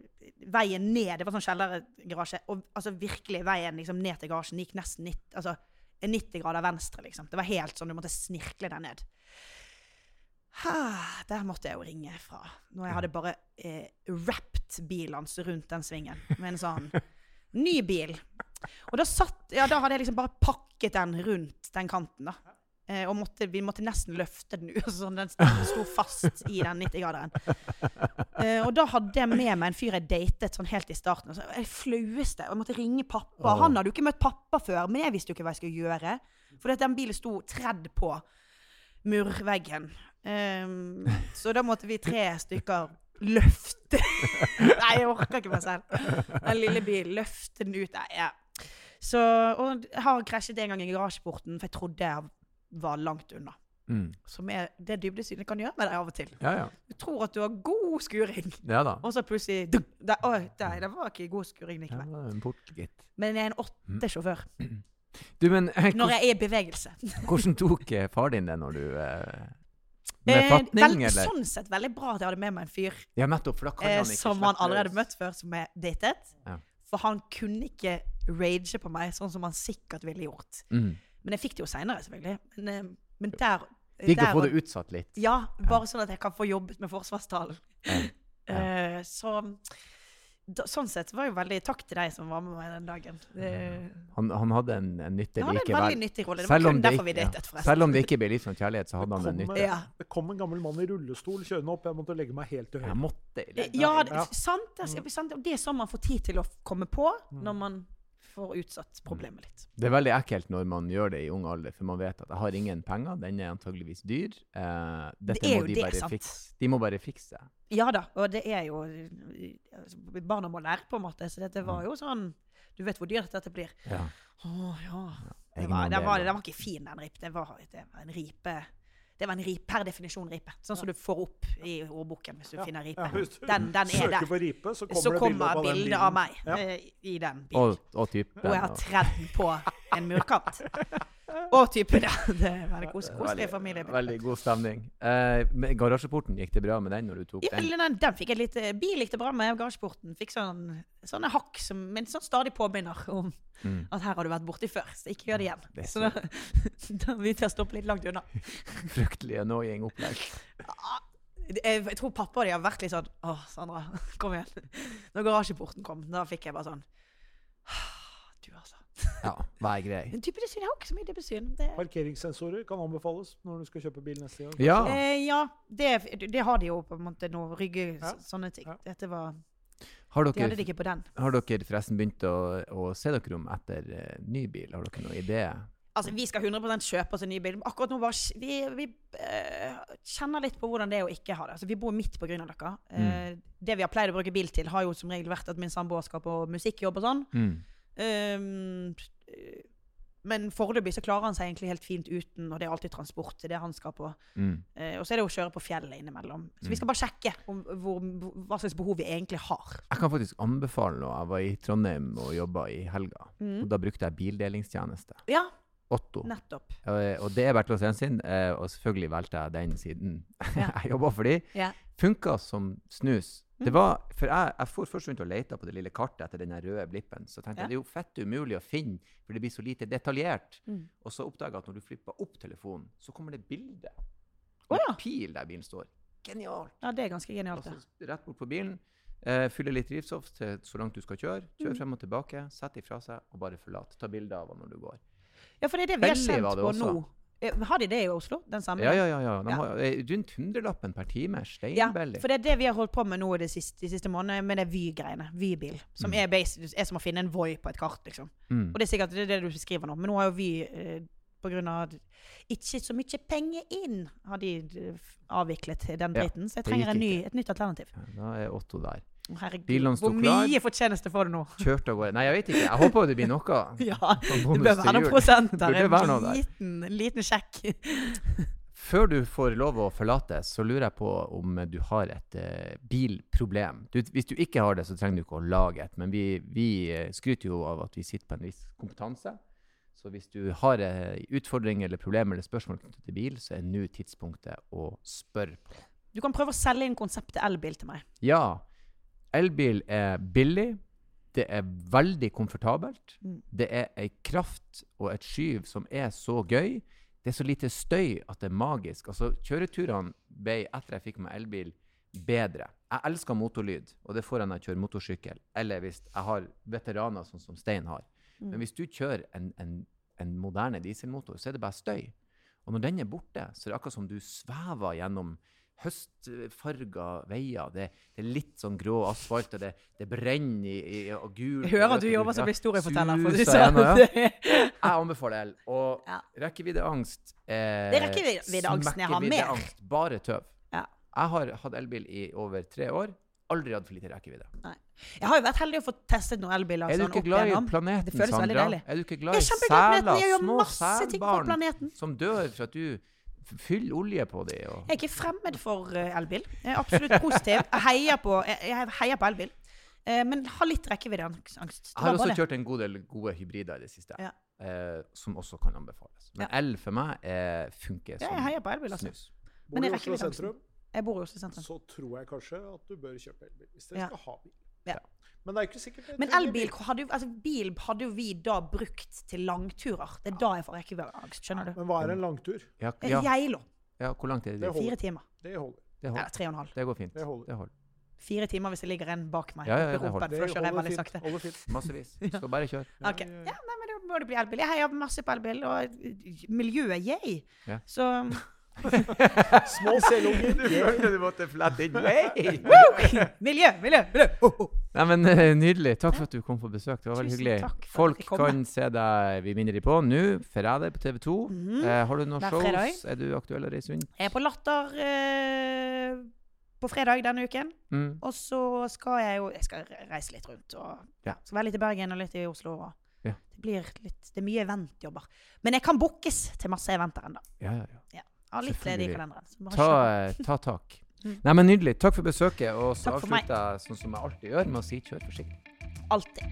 Veien ned Det var sånn kjellergarasje. Og altså virkelig veien liksom ned til garasjen gikk nesten 90, altså, 90 grader venstre, liksom. Det var helt sånn du måtte snirkle deg ned. Ha, der måtte jeg jo ringe fra. Når jeg hadde bare eh, wrapped bilen hans rundt den svingen. Med en sånn ny bil. Og da satt Ja, da hadde jeg liksom bare pakket den rundt den kanten, da. Eh, og måtte, vi måtte nesten løfte den ut. Sånn, den sto fast i den 90-graderen. Eh, og da hadde jeg med meg en fyr jeg datet sånn helt i starten. Og så, det flaueste. Jeg måtte ringe pappa. Han hadde jo ikke møtt pappa før, men jeg visste jo ikke hva jeg skulle gjøre. For den bilen sto tredd på murveggen. Ehm, så da måtte vi tre stykker løfte Nei, jeg orker ikke meg selv. Den lille bilen. Løfte den ut. Nei, ja. Så, og jeg har krasjet en gang i garasjeporten, for jeg trodde jeg var langt unna. Mm. Som er det dybdesynet kan gjøre med deg av og til. Ja, ja. Du tror at du har god skuring, Ja og så plutselig dunk, der, å, der, det var ikke god skuring likevel. Ja, en port, gitt. Men jeg er en åtte-sjåfør Du, men eh, når jeg er i bevegelse. hvordan tok eh, far din det når du eh, Med Eh, fatning, vel, eller? sånn sett veldig bra at jeg hadde med meg en fyr Ja, nettopp, for da kan eh, han ikke som han allerede møtt før, som er datet. Ja. For han kunne ikke rage på meg sånn som han sikkert ville gjort. Mm. Men jeg fikk det jo seinere, selvfølgelig. Men, eh, men der, Digg å få det utsatt litt. Ja, bare sånn at jeg kan få jobbet med forsvarstalen. Ja. Ja. Eh, så da, sånn sett var jo veldig takk til deg som var med meg den dagen. Det, Han, han hadde en, en hadde en likevel. veldig nyttig rolle. Det var Selv om det derfor vi ikke- ja. litt forresten. Selv om det ikke ble livslang kjærlighet, så hadde han en nyttig. Ja. Det kom en gammel mann i rullestol kjørende opp. Jeg måtte legge meg helt til Jeg høyre. måtte Ja, det, Ja. sant, det, sant. Det er sånn man får tid til å komme på Mm. når man får utsatt problemet litt. Det er veldig ekkelt når man gjør det i ung alder, for man vet at jeg har ingen penger, den er antageligvis dyr. Eh, dette Det må de det, bare fikse. De må bare fikse. Ja da, og det er jo altså, Barna må lære, på en måte. Så dette var jo sånn Du vet hvor dyrt dette blir. Ja. Å ja. Var, den, var, og- var ikke fin, den rip. Det var, det var en ripe Det var en ripe, per definisjon ripe. Sånn som du får opp i ordboken hvis du Ja. finner ripe. Ja, hvis du Den, den er søker der. på ripe, så kommer Så det bilde kommer opp av meg Ja. eh, i den bilen. Og, og typen. Og jeg har tredd på en murkant. Og typen, det. Det er kos, koselig familie. Veldig god stemning. Eh, garasjeporten, gikk det bra med den når du tok Ja, den? den, den fikk jeg litt eh, Bil gikk det bra med, garasjeporten fikk sånn, sånne hakk som men sånn stadig påminner om Mm. at her har du vært borti før, så ikke gjør det igjen. Det Så da, da begynte jeg å stoppe litt langt unna. Fryktelig annoying opplegg. Jeg, jeg tror pappa og de har vært litt sånn Å, Sandra, kom igjen. Når garasjeporten kom, da fikk jeg bare sånn Du, altså. Ja, hva er greia? grei. En typesyn, Jeg har ikke så mye typesyn. Det, Parkeringssensorer kan anbefales når du skal kjøpe bil neste gang. Ja. eh, ja, det, det har de jo på en måte nå. Rygge, Ja. sånne ting. Ja. Dette var Har De hadde det ikke på den. har dere forresten begynt å, å se dere om etter uh, ny bil? Har dere noen idé? Altså, Vi skal 100 kjøpe oss en ny bil. men Akkurat nå bare, vi, vi uh, kjenner litt på hvordan det er å ikke ha det. Altså, Vi bor midt på av dere. Eh, det vi har pleid å bruke bil til, har jo som regel vært at min samboer skal på musikkjobb og sånn. Mm. Um, men foreløpig så klarer han seg egentlig helt fint uten, og det er alltid transport det han skal på. Mm. Uh, og så er det å kjøre på fjellet innimellom. Så Mm. vi skal bare sjekke om, hvor, hva slags behov vi egentlig har. Jeg kan faktisk anbefale noe. Jeg var i Trondheim og jobba i helga. Mm. Og da brukte jeg bildelingstjeneste. Ja, Otto. nettopp. Eh, Og det er Bertil Osen sin, eh, og selvfølgelig valgte jeg den siden Ja. jeg jobba for de. Ja. Funka som snus. Det var, for jeg, jeg for først rundt og leita på det lille kartet etter den røde blippen. Så tenkte Ja. det er jo fett umulig å finne, for det blir så lite detaljert. Mm. Og så oppdaga jeg at når du flipper opp telefonen, så kommer det bilde. Oh, ja. pil der bilen står. Genialt. ja, det er ganske genialt. Altså, rett bort på bilen. Uh, fylle litt drivstoff til så langt du skal kjøre. Kjør Mm. frem og tilbake. Sett ifra seg, og bare forlat. Ta bilde av henne når du går. Ja, for det er det vi har kjent på nå. Eh, Har de det i Oslo? Den samme? Ja, ja, ja. ja. De har eh, rundt hundrelappen per time. Ja, for det er det vi har holdt på med nå de siste, de siste månedene, med det Vy-greiene. Vy-bil. Som Mm. er, basi- er som å finne en Voi på et kart, liksom. Mm. Og det er sikkert det, er det du beskriver nå. Men nå har jo Vy, eh, av ikke så mye penger inn, har de eh, avviklet den Ja, så jeg trenger en ny, et nytt alternativ. Ja, Da er Otto der. Herregud, hvor mye fortjeneste får du nå? Kjørte av gårde. Nei, jeg vet ikke. Jeg håper det blir noe. Ja, Sånn det bør være noen prosent prosenter. Noe En der. liten, en liten sjekk. Før du får lov å forlate, så lurer jeg på om du har et uh, bilproblem. Du, hvis du ikke har det, så trenger du ikke å lage et. Men vi, vi eh, skryter jo av at vi sitter på en viss kompetanse. Så hvis du har uh, utfordringer eller problemer eller spørsmål knyttet til bil, så er nå tidspunktet å spørre på. Du kan prøve å selge inn konseptet elbil til meg. Ja, elbil er billig. Det er veldig komfortabelt. Mm. Det er ei kraft og et skyv som er så gøy. Det er så lite støy at det er magisk. Altså, Kjøreturene ble, etter jeg fikk meg elbil, bedre. Jeg elsker motorlyd, og det får jeg når jeg kjører motorsykkel. Eller hvis jeg har veteraner, sånn som Stein har. Mm. Men hvis du kjører en, en, en moderne dieselmotor, så er det bare støy. Og når den er borte, så er det akkurat som du svever gjennom høstfarga veier. Det, det er litt sånn grå asfalt, og det, det brenner i, i og gul Jeg hører at du jobber som historieforteller. For du si suser sånn. Det- Jeg anbefaler el. Og Ja. rekkeviddeangst eh, Det er rekkeviddeangsten jeg har mer. Bare tøv. Ja. Jeg har hatt elbil i over tre år. Aldri hatt for lite rekkevidde. Jeg har jo vært heldig å få testet noen elbiler. Er du sånn ikke sånn, glad i planeten, Det Sandra? Er du ikke glad i seler? Små selbarn planeten. som dør for at du f- fyller olje på dem. Og... Jeg er ikke fremmed for eh, elbil. Jeg er absolutt positiv. Jeg heier på, jeg, heier på elbil. Eh, men har litt rekkeviddeangst. Jeg har også kjørt en god del gode hybrider i det siste, Ja. eh, som også kan anbefales. Men Ja. el for meg eh, funker Ja, jeg som heier på elbil, altså. snus. Bor du i Oslo sentrum, Jeg bor i Oslo sentrum. så tror jeg kanskje at du bør kjøpe elbil. Hvis dere Ja. skal ha bil. Ja. Men det er ikke sikkert Men elbil hadde, jo- altså, bil hadde jo vi da brukt til langturer. Det er da jeg får rekkeviddeangst. Skjønner du? Men hva er en langtur? Ja, ja, Geilo. ja, hvor langt er det Det. Fire timer. Det holder. Det holder. Ja, tre og en halv. Det går fint. Det holder. Det holder. Fire timer hvis det ligger en bak meg. Ja, ja, ja, det holder. Det holder fint. Holder fint. Massevis. Skal bare kjøre. Ok. Ja, Ja, ja, ja. nei, men da må det bli elbil. Jeg heier masse på elbil, og eh, miljøet, yay! Ja. Så Små selvunger. følte du måtte flette inn! Miljø, miljø, miljø! Nei, men eh, Nydelig. Takk for at du kom på besøk. Det var veldig hyggelig. Folk kan se deg, vi minner de på, nå, Ferrari på TV 2. Mm. Eh, har du noen shows? fredag. Er du aktuell å reise rundt? Jeg er på Latter eh, på fredag denne uken. Mm. Og så skal jeg jo Jeg skal reise litt rundt. Og Ja. Skal være litt i Bergen og litt i Oslo. Og Ja. Det blir litt Det er mye eventjobber. Men jeg kan bookes til masse eventer ennå. Ja, ja, ja. Har litt ledig i kalenderen. Ta, eh, ta tak. Mm. Nei, men Nydelig. Takk for besøket. Og så avslutter jeg sånn som jeg alltid gjør, med å si kjør forsiktig. Alltid.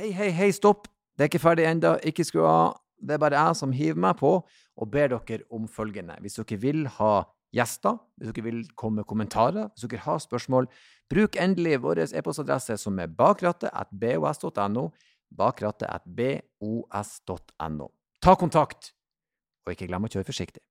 Hei, hei, hei, stopp! Det er ikke ferdig ennå. Ikke skru av. Det er bare jeg som hiver meg på og ber dere om følgende. Hvis dere vil ha gjester, hvis dere vil komme med kommentarer, hvis dere har spørsmål, bruk endelig vår e-postadresse som er bakrattet.bos.no. Bakrattet.bos.no. Ta kontakt, og ikke glem å kjøre forsiktig.